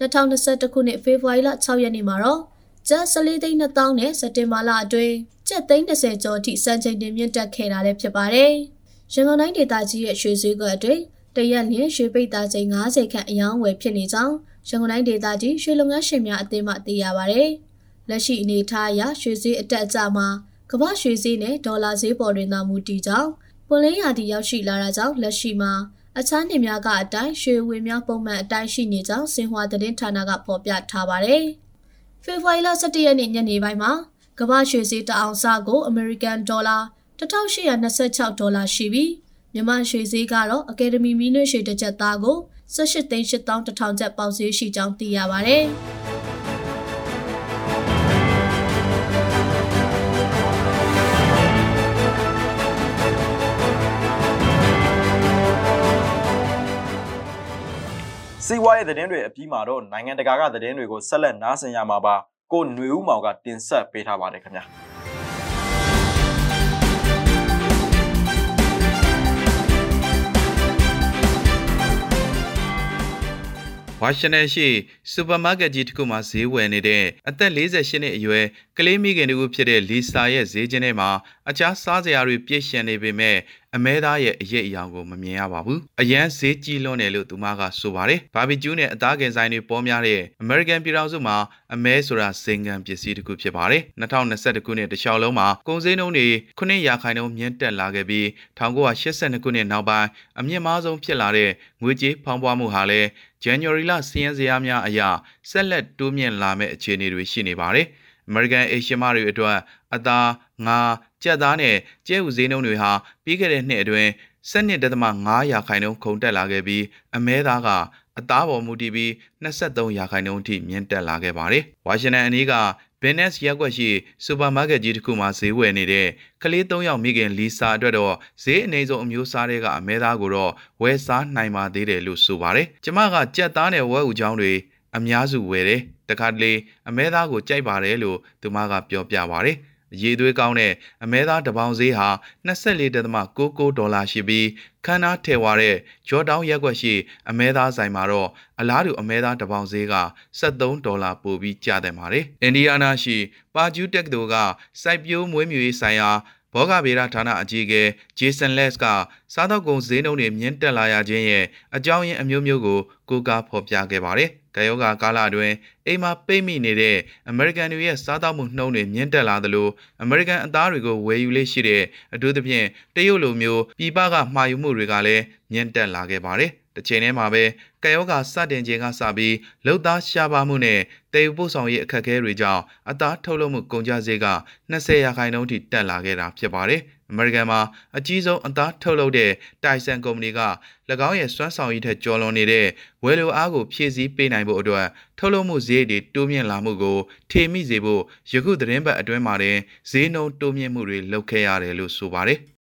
2021ခုနှစ်ဖေဖော်ဝါရီလ6ရက်နေ့မှာတော့ကျပ်14သိန်း2000နဲ့စက်တင်ဘာလအတွင်းကျပ်သိန်း30ကျော်အထိစံချိန်တင်မြင့်တက်ခဲ့တာလည်းဖြစ်ပါတယ်။ရန်ကုန်တိုင်းဒေသကြီးရဲ့ရွှေဈေးကွက်အတွင်းတရက်လျင်ရွှေပိတ်သားချိန်90ခန့်အယောင်းဝယ်ဖြစ်နေကြောင်းရန်ကုန်တိုင်းဒေသကြီးရွှေလုပ်ငန်းရှင်များအသင်းမှသိရပါဗျ။လက်ရှိအနေအထားအရရွှေဈေးအတက်အကျမှာ ကမ္ဘာရွှေဈေးနဲ့ဒေါ်လာဈေးပေါ်တွင်သာမူတည်ကြောင်းပွန်လင်းရာသီရောက်ရှိလာတာကြောင့်လက်ရှိမှာအခြားနေများကအတိုင်းရွှေဝေများပုံမှန်အတိုင်းရှိနေကြောင်းစင်ဟွာသတင်းဌာနကဖော်ပြထားပါတယ်။ဖေဖော်ဝါရီလ17ရက်နေ့ညနေပိုင်းမှာကမ္ဘာရွှေဈေးတအောင်စကိုအမေရိကန်ဒေါ်လာ1826ဒေါ်လာရှိပြီးမြန်မာရွှေဈေးကတော့အကယ်ဒမီမီနွေရွှေတစ်ချက်သားကို18သိန်း8000ကျပ်ပေါက်ဈေးရှိကြောင်းသိရပါဗျ။ စီးပွားရေးသတင်းတွေအပြီးမှာတော့နိုင်ငံတကာကသတင်းတွေကိုဆက်လက်နားဆင်ရမှာပါကိုຫນွေဦးမောင်ကတင်ဆက်ပေးထားပါတယ်ခင်ဗျာဝါရှင်တန်ရှိစူပါမားကတ်ကြီးတစ်ခုမှာဈေးဝယ်နေတဲ့အသက်48နှစ်အရွယ်ကလေးမိခင်တူဖြစ်တဲ့လီဆာရဲ့ဈေးချင်းထဲမှာအခြားစားစရာတွေပြည့်ရှင်နေပေမဲ့ အမဲသားရဲ့အရေးအယောင်ကိုမမြင်ရပါဘူး။အရန်ဈေးကြီးလွန်းတယ်လို့သူမကဆိုပါတယ်။ဘာဘီကျူးနဲ့အသားကင်ဆိုင်တွေပေါ်များတဲ့အမေရိကန်ပြည်ထောင်စုမှာအမဲဆိုတာစင်ကန်ပစ္စည်းတစ်ခုဖြစ်ပါတယ်။2021ခုနှစ်တခြားလုံးမှာကုန်စည်နှုန်းတွေ9ရာခိုင်နှုန်းမြင့်တက်လာခဲ့ပြီး1982ခုနှစ်နောက်ပိုင်းအမြင့်မားဆုံးဖြစ်လာတဲ့ငွေကြေးဖောင်းပွားမှုဟာလည်း January လစီးရင်စရာများအရာဆက်လက်တိုးမြင့်လာမဲ့အခြေအနေတွေရှိနေပါတယ်။ American Asian မတွေအတွက်အသားငါ ကြက်သားနဲ့ကျဲဥဈေးနှုန်းတွေဟာပြီးခဲ့တဲ့နှစ်အတွင်း12.5ရာခိုင်နှုန်းခုန်တက်လာခဲ့ပြီးအမဲသားကအသားပေါ်မူတည်ပြီး23ရာခိုင်နှုန်းအထိမြင့်တက်လာခဲ့ပါတယ်။ဝါရှင်တန်အနီးကဘင်နက်စ်ရက်ွက်ရှိစူပါမားကတ်ကြီးတစ်ခုမှာဈေးဝယ်နေတဲ့ကလေး၃ယောက်မိခင်လီဆာအတွက်တော့ဈေးအနေဆုံးအမျိုးစားတွေကအမဲသားကိုတော့ဝယ်စားနိုင်ပါသေးတယ်လို့ဆိုပါတယ်။ကျမကကြက်သားနဲ့ဝက်ဥချောင်းတွေအများစုဝယ်တယ်။တခါတလေအမဲသားကိုကြိုက်ပါတယ်လို့သူမကပြောပြပါတယ်။ ရေသွေးကောင်းတဲ့အမဲသားတပေါင်ဈေးဟာ24.99ဒေါ်လာရှိပြီးခန်းနာထဲဝါတဲ့ဂျော်တောင်းရက်ွက်ရှိအမဲသားဆိုင်မှာတော့အလားတူအမဲသားတပေါင်ဈေးက73ဒေါ်လာပိုပြီးကျတဲ့ပါတယ်။အင်ဒီယာနာရှိပါဂျူးတက်ကတိုကစိုက်ပျိုးမွေးမြူရေးဆိုင်ရာဘောဂဗေဒဌာနအကြီးအကဲဂျေဆန်လက်ကစားသောက်ကုန်ဈေးနှုန်းတွေမြင့်တက်လာရခြင်းရဲ့အကြောင်းရင်းအမျိုးမျိုးကိုကိုးကားဖော်ပြခဲ့ပါတယ်။ ကယောဂါကာလအတွင်းအိမ်မှာပိတ်မိနေတဲ့အမေရိကန်တွေရဲ့စားသောက်မှုနှုန်းတွေမြင့်တက်လာသလိုအမေရိကန်အသားတွေကိုဝယ်ယူလေးရှိတဲ့အထူးသဖြင့်တရုတ်လိုမျိုးပြည်ပကမှာယူမှုတွေကလည်းမြင့်တက်လာခဲ့ပါတယ်။ တစ်ချိန်တည်းမှာပဲကယောဂါစတင်ခြင်းကစပြီးလှုပ်သားရှားပါမှုနဲ့တည်ယူပို့ဆောင်ရေးအခက်အခဲတွေကြောင့်အသားထုတ်လုပ်မှုကုန်ကျစရိတ်က20ရာခိုင်နှုန်းထိတက်လာခဲ့တာဖြစ်ပါတယ်။အမေရိကန်မှာအကြီးဆုံးအသားထုတ်လုပ်တဲ့တိုင်ဆန်ကုမ္ပဏီက၎င်းရဲ့စွမ်းဆောင်ရည်ထက်ကျော်လွန်နေတဲ့ဝယ်လိုအားကိုဖြည့်ဆည်းပေးနိုင်ဖို့အတွက်ထုတ်လုပ်မှုဈေးတွေတိုးမြင့်လာမှုကိုထေမိစေဖို့ယခုသတင်းပတ်အတွင်းမှာတင်ဈေးနှုန်းတိုးမြင့်မှုတွေလုပ်ခဲ့ရတယ်လို့ဆိုပါတယ်။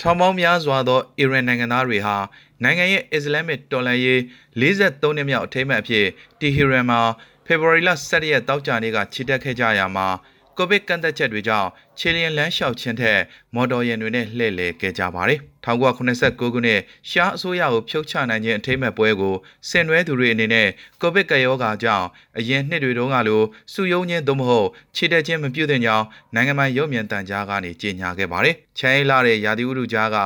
ထောင်ပေါင်းများစွာသောအီရန်နိုင်ငံသားတွေဟာနိုင်ငံရဲ့အစ္စလာမစ်တော်လှန်ရေး43နှစ်မြောက်အထိမ်းအမှတ်အဖြစ်တီဟီရန်မှာဖေဖော်ဝါရီလ17ရက်တောက်ကြနေ့ကခြိတက်ခဲ့ကြရမှာ ကိုဗစ်ကန့်သက်ချက်တွေကြောင့်ခြေလျင်လမ်းလျှောက်ခြင်းထက်မော်တော်ယာဉ်တွေနဲ့လှည့်လည်ခဲ့ကြပါတယ်။1989ခုနှစ်ရှားအစိုးရကိုဖြုတ်ချနိုင်ခြင်းအထိမ်းအမှတ်ပွဲကိုဆင်နွှဲသူတွေအနေနဲ့ကိုဗစ်ကပ်ရောဂါကြောင့်အရင်နှစ်တွေတုန်းကလိုစုယုံခြင်းသို့မဟုတ်ခြေတက်ခြင်းမပြုသင့်ကြောင်းနိုင်ငံပိုင်ရုပ်မြင်သံကြားကနေကြေညာခဲ့ပါတယ်။ချမ်းအေးလာတဲ့ရာသီဥတုကြားက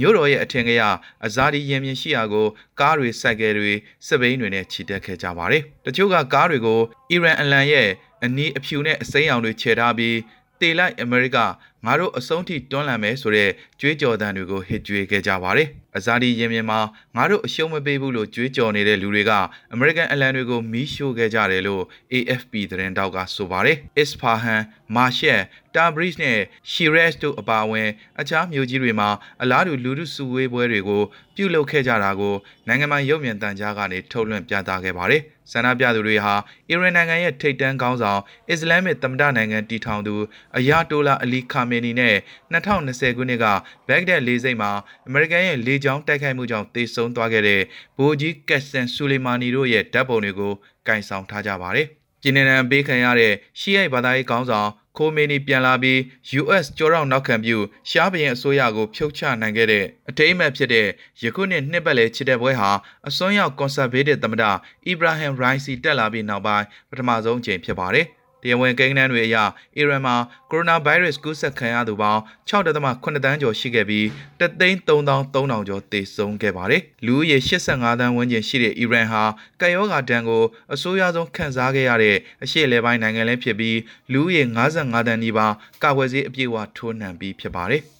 မြို့တော်ရဲ့အထင်ကရအဇာဒီရင်မြင်ရှိရာကိုကားတွေစိုက်ကယ်တွေစပိန်တွေနဲ့ခြိတက်ခဲ့ကြပါတယ်။တချို့ကကားတွေကိုအီရန်အလံရဲ့ အနီးအဖြူနဲ့အစိမ်းအောင်တွေခြေထားပြီးတေလိုက်အမေရိကငါတို့အဆုံးထိတွန်းလှန်မယ်ဆိုတဲ့ကြွေးကြော်သံတွေကိုဟစ်ကြွေးခဲ့ကြပါတယ်အဇာဒီရင်မြင်မှာငါတို့အရှုံးမပေးဘူးလို့ကြွေးကြော်နေတဲ့လူတွေကအမေရိကန်အလံတွေကိုမီးရှို့ခဲ့ကြတယ်လို့ AFP သတင်းတောက်ကဆိုပါတယ်။ Isfahan, Mashhad, Tabriz နဲ့ Shiraz တို့အပါအဝင် အခြားမြို့ကြီးတွေမှာအလားတူလူထုစုဝေးပွဲတွေကိုပြုလုပ်ခဲ့ကြတာကိုနိုင်ငံပိုင်ရုပ်မြင်သံကြားကနေထုတ်လွှင့်ပြသခဲ့ပါတယ်။ ဆန္ဒပြသူတွေဟာအီရန်နိုင်ငံရဲ့ထိပ်တန်းခေါင်းဆောင်အစ္စလာမစ်သမ္မတနိုင်ငံတည်ထောင်သူအယာတိုလာအလီခါမေနီနဲ့2020ခုနှစ်ကဘက်ဂဒက်လေးစိတ်မှာအမေရိကန်ရဲ့လေကြောင်းတိုက်ခိုက်မှုကြောင့်တေဆုံးသွားခဲ့တဲ့ဗိုလ်ကြီးကက်ဆန်ဆူလီမာနီတို့ရဲ့ဓာတ်ပုံတွေကိုကင်ဆောင်ထားကြပါတယ်။ပြည်내နံပေးခံရတဲ့ရှီယိုက်ဘာသာရေးခေါင်းဆောင် ခိုမီနီပြန်လာပြီး US ကြော်ရောက်နောက်ခံပြုရှားဘရင်အစိုးရကိုဖြုတ်ချနိုင်ခဲ့တဲ့အထိမ်းအမှတ်ဖြစ်တဲ့ယခုနှစ်နှစ်ပတ်လည်ချစ်တဲ့ပွဲဟာအစွန်းရောက်ကွန်ဆာဗေးတစ်သမ္မတအီဗရာဟမ်ရိုင်းစီတက်လာပြီးနောက်ပိုင်းပထမဆုံးအကြိမ်ဖြစ်ပါတယ်။ တရားဝင်ကိန်းဂဏန်းတွေအရအီရန်မှာကိုရိုနာဗိုင်းရပ်စ်ကူးစက်ခံရသူပေါင်း6.8တန်းကျော်ရှိခဲ့ပြီး333,000ကျော်သေဆုံးခဲ့ပါတယ်။လူဦးရေ85တန်းဝန်းကျင်ရှိတဲ့အီရန်ဟာကပ်ရောဂါဒဏ်ကိုအဆိုးရွားဆုံးခံစားခဲ့ရတဲ့အရှေ့အလယ်ပိုင်းနိုင်ငံလည်းဖြစ်ပြီးလူဦးရေ55တန်းနီးပါးကာကွယ်ဆေးအပြည့်အဝထိုးနှံပြီးဖြစ်ပါတယ်။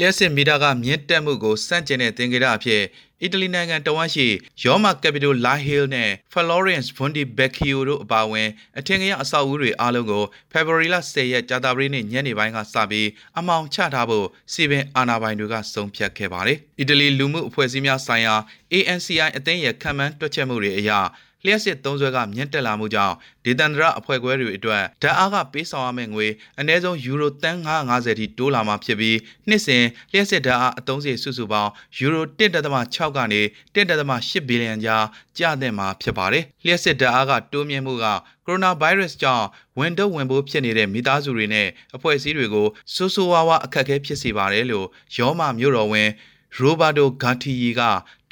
လျှက်စစ်မီတာကမြင့်တက်မှုကိုစန့်ကျင်တဲ့သင်္ကေတအဖြစ်အီတလီနိုင်ငံတဝမ်းရှိရောမာကက်ပီတိုလာဟီးလ်နဲ့ဖလော်ရန့်စ်ဘွန်ဒီဘက်ကီယိုတို့အပါအဝင်အထင်ကြီးအဆောက်အဦတွေအားလုံးကိုဖေဖော်ဝါရီလ10ရက်ကြာသပတေးနေ့ညနေပိုင်းကစပြီးအမောင်ချထားဖို့စီပင်အာဏာပိုင်တွေကဆုံးဖြတ်ခဲ့ပါတယ်။အီတလီလူမှုအဖွဲ့အစည်းများဆိုင်ရာ ANCI အသင်းရဲ့ခံမှန်းတွက်ချက်မှုတွေအရ လျှက်စစ်သုံးစွဲကမြင့်တက်လာမှုကြောင့်ဒေသန္တရအဖွဲ့ခွဲတွေအတွက်ဓာတ်အားကပေးဆောင်ရမယ့်ငွေအနည်းဆုံးယူရိုတန်950ထိတိုးလာမှာဖြစ်ပြီးနှစ်စဉ်လျှက်စစ်ဓာတ်အားအသုံးစရိတ်စုစုပေါင်းယူရို1.6ကနေ1.8ဘီလီယံကြားကျသင့်မှာဖြစ်ပါတယ်။လျှက်စစ်ဓာတ်အားကတိုးမြင့်မှုကကိုရိုနာဗိုင်းရပ်စ်ကြောင့်ဝန်တုပ်ဝန်ပိုးဖြစ်နေတဲ့မိသားစုတွေနဲ့အဖွဲ့အစည်းတွေကိုဆိုးဆိုးဝါးဝါအခက်အခဲဖြစ်စေပါတယ်လို့ရောမမြို့တော်ဝန်ရိုဘာတိုဂါတီယီက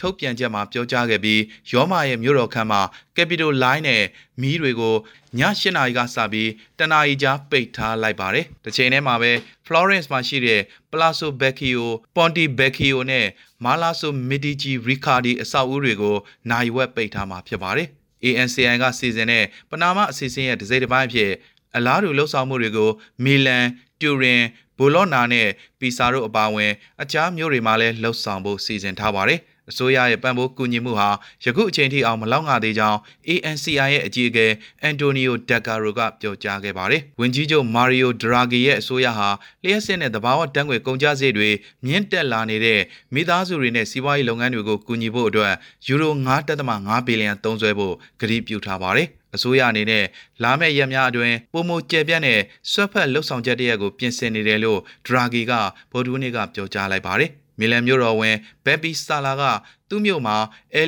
ထုတ်ပြန်ချက်မှာပြောကြားခဲ့ပြီးရောမာရဲ့မြို့တော်ခန်းမှာကက်ပီတိုလိုင်းနဲ့မီးတွေကိုည၈နာရီကစပြီးတနာရီကြာပိတ်ထားလိုက်ပါတယ်။တစ်ချိန်တည်းမှာပဲ Florence မှာရှိတဲ့ Palazzo Vecchio, Ponte Vecchio နဲ့ Palazzo Medici Riccardi အဆောက်အဦတွေကိုနိုင်ဝက်ပိတ်ထားမှာဖြစ်ပါတယ်။ ANCI ကစီစဉ်တဲ့ပနာမအစီအစဉ်ရဲ့တစ်စိတ်တစ်ပိုင်းအဖြစ်အလားတူလှုပ်ဆောင်မှုတွေကိုမီလန်၊တူရင်၊ဘိုလော့နာနဲ့ပီဆာတို့အပါအဝင်အခြားမြို့တွေမှာလည်းလှုပ်ဆောင်ဖို့စီစဉ်ထားပါတယ်။ အစိုးရရဲ့ပံ့ပိုးကူညီမှုဟာယခုအချိန်ထိအောင်မလောက်ငါသေးကြောင်း ANCI ရဲ့အကြီးအကဲအန်တိုနီယိုဒက်ကာရိုကပြောကြားခဲ့ပါတယ်။ဝန်ကြီးချုပ်မာရီယိုဒရာဂီရဲ့အစိုးရဟာလျှက်စစ်နဲ့တဘာဝတန်းငွေကုန်ကျစရိတ်တွေမြင့်တက်လာနေတဲ့မိသားစုတွေနဲ့စီးပွားရေးလုပ်ငန်းတွေကိုကူညီဖို့အတွက်ယူရို9.5ဘီလီယံသုံးစွဲဖို့ကတိပြုထားပါတယ်။အစိုးရအနေနဲ့လာမယ့်ရက်များအတွင်းပုံမကျယ်ပြန့်တဲ့ဆွတ်ဖက်လှုပ်ဆောင်ချက်တရက်ကိုပြင်ဆင်နေတယ်လို့ဒရာဂီကဗိုလ်တူးနေ့ကပြောကြားလိုက်ပါတယ်။ မီလန်မြို့တော်ဝင်ဘက်ပီဆာလာကသူ့မြို့မှာ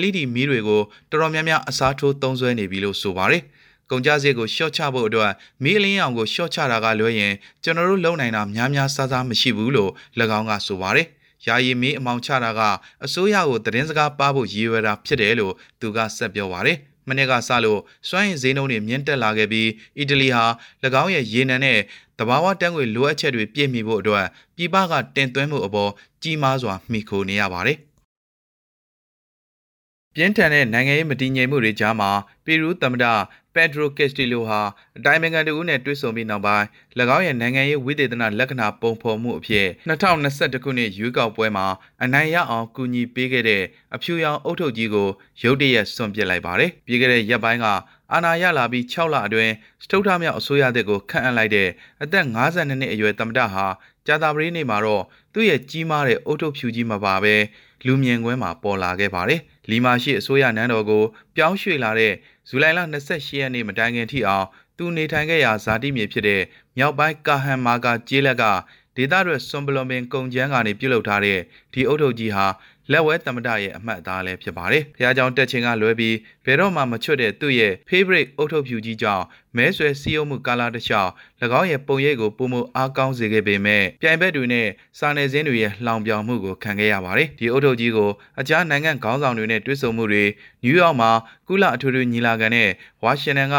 LED မီးတွေကိုတော်တော်များများအစားထိုးသုံးစွဲနေပြီလို့ဆိုပါတယ်။ကုန်ကြစည်ကိုရှော့ချဖို့အတွက်မီးအလင်းရောင်ကိုရှော့ချတာကလွဲရင်ကျွန်တော်တို့လုံနိုင်တာများများစားစားမရှိဘူးလို့၎င်းကဆိုပါတယ်။ယာယီမီးအမောင်ချတာကအစိုးရကိုသတင်းစကားပါဖို့ရည်ရွယ်တာဖြစ်တယ်လို့သူကဆက်ပြောပါတယ်။ မနေ့ကစလို့စွမ်းရည်ဈေးနှုန်းတွေမြင့်တက်လာခဲ့ပြီးအီတလီဟာ၎င်းရဲ့ရေနံနဲ့တဘာဝတန်းငွေလိုအပ်ချက်တွေပြည့်မီဖို့အတွက်ပြည်ပကတင်သွင်းမှုအပေါ်ကြီးမားစွာမှီခိုနေရပါတယ်။ ပြင်းထန်တဲ့နိုင်ငံရေးမတည်ငြိမ်မှုတွေကြားမှာပီရူးသမ္မတပက်ဒရိုကက်စတီလိုဟာအတိုင်းအမြံတဦးနဲ့တွေ့ဆုံပြီးနောက်ပိုင်း၎င်းရဲ့နိုင်ငံရေးဝိသေသနလက္ခဏာပုံဖော်မှုအဖြစ်2021ခုနှစ်ရွေးကောက်ပွဲမှာအနိုင်ရအောင်ကူညီပေးခဲ့တဲ့အဖြူရောင်အုပ်ထုပ်ကြီးကိုရုတ်တရက်ဆွန့်ပစ်လိုက်ပါတယ်။ပြီးခဲ့တဲ့ရက်ပိုင်းကအာဏာရလာပြီး6လအတွင်းစတုထမြောက်အစိုးရသစ်ကိုခန့်အပ်လိုက်တဲ့အသက်52နှစ်အရွယ်သမ္မတဟာကြာသပတေးနေ့မှာတော့သူ့ရဲ့ကြီးမားတဲ့အုပ်ထုပ်ဖြူကြီးမပါဘဲလူမြင်ကွင်းမှာပေါ်လာခဲ့ပါတယ်။ လီမာရှိအစိုးရနန်းတော်ကိုပြောင်းရွှေ့လာတဲ့ဇူလိုင်လ28ရက်နေ့မတိုင်ခင်ထိအောင်သူနေထိုင်ခဲ့ရာဇာတိမြေဖြစ်တဲ့မြောက်ပိုင်းကာဟန်မာကာကျေးလက်ကဒေသရွက်စွန်ဘလွန်ပင်ကုံကျန်းကနေပြုတ်လုထားတဲ့ဒီအုတ်ထုတ်ကြီးဟာ လက်ဝဲသမ္မတရဲ့အမှတ်အသားလည်းဖြစ်ပါတယ်။ဖះเจ้าတက်ချင်းကလွဲပြီးဘယ်တော့မှမချွတ်တဲ့သူ့ရဲ့ favorite အုတ်ထုတ်ဖြူကြီးကြောင့်မဲဆွဲစီးအုပ်မှုကာလာတစ်လျှောက်၎င်းရဲ့ပုံရိပ်ကိုပုံမအားကောင်းစေခဲ့ပေမဲ့ပြိုင်ဘက်တွေနဲ့စာနယ်ဇင်းတွေရဲ့လှောင်ပြောင်မှုကိုခံခဲ့ရပါတယ်။ဒီအုတ်ထုတ်ကြီးကိုအခြားနိုင်ငံခေါင်းဆောင်တွေနဲ့တွေ့ဆုံမှုတွေနယူးယောက်မှာကုလအထွေထွေညီလာခံနဲ့ဝါရှင်တန်က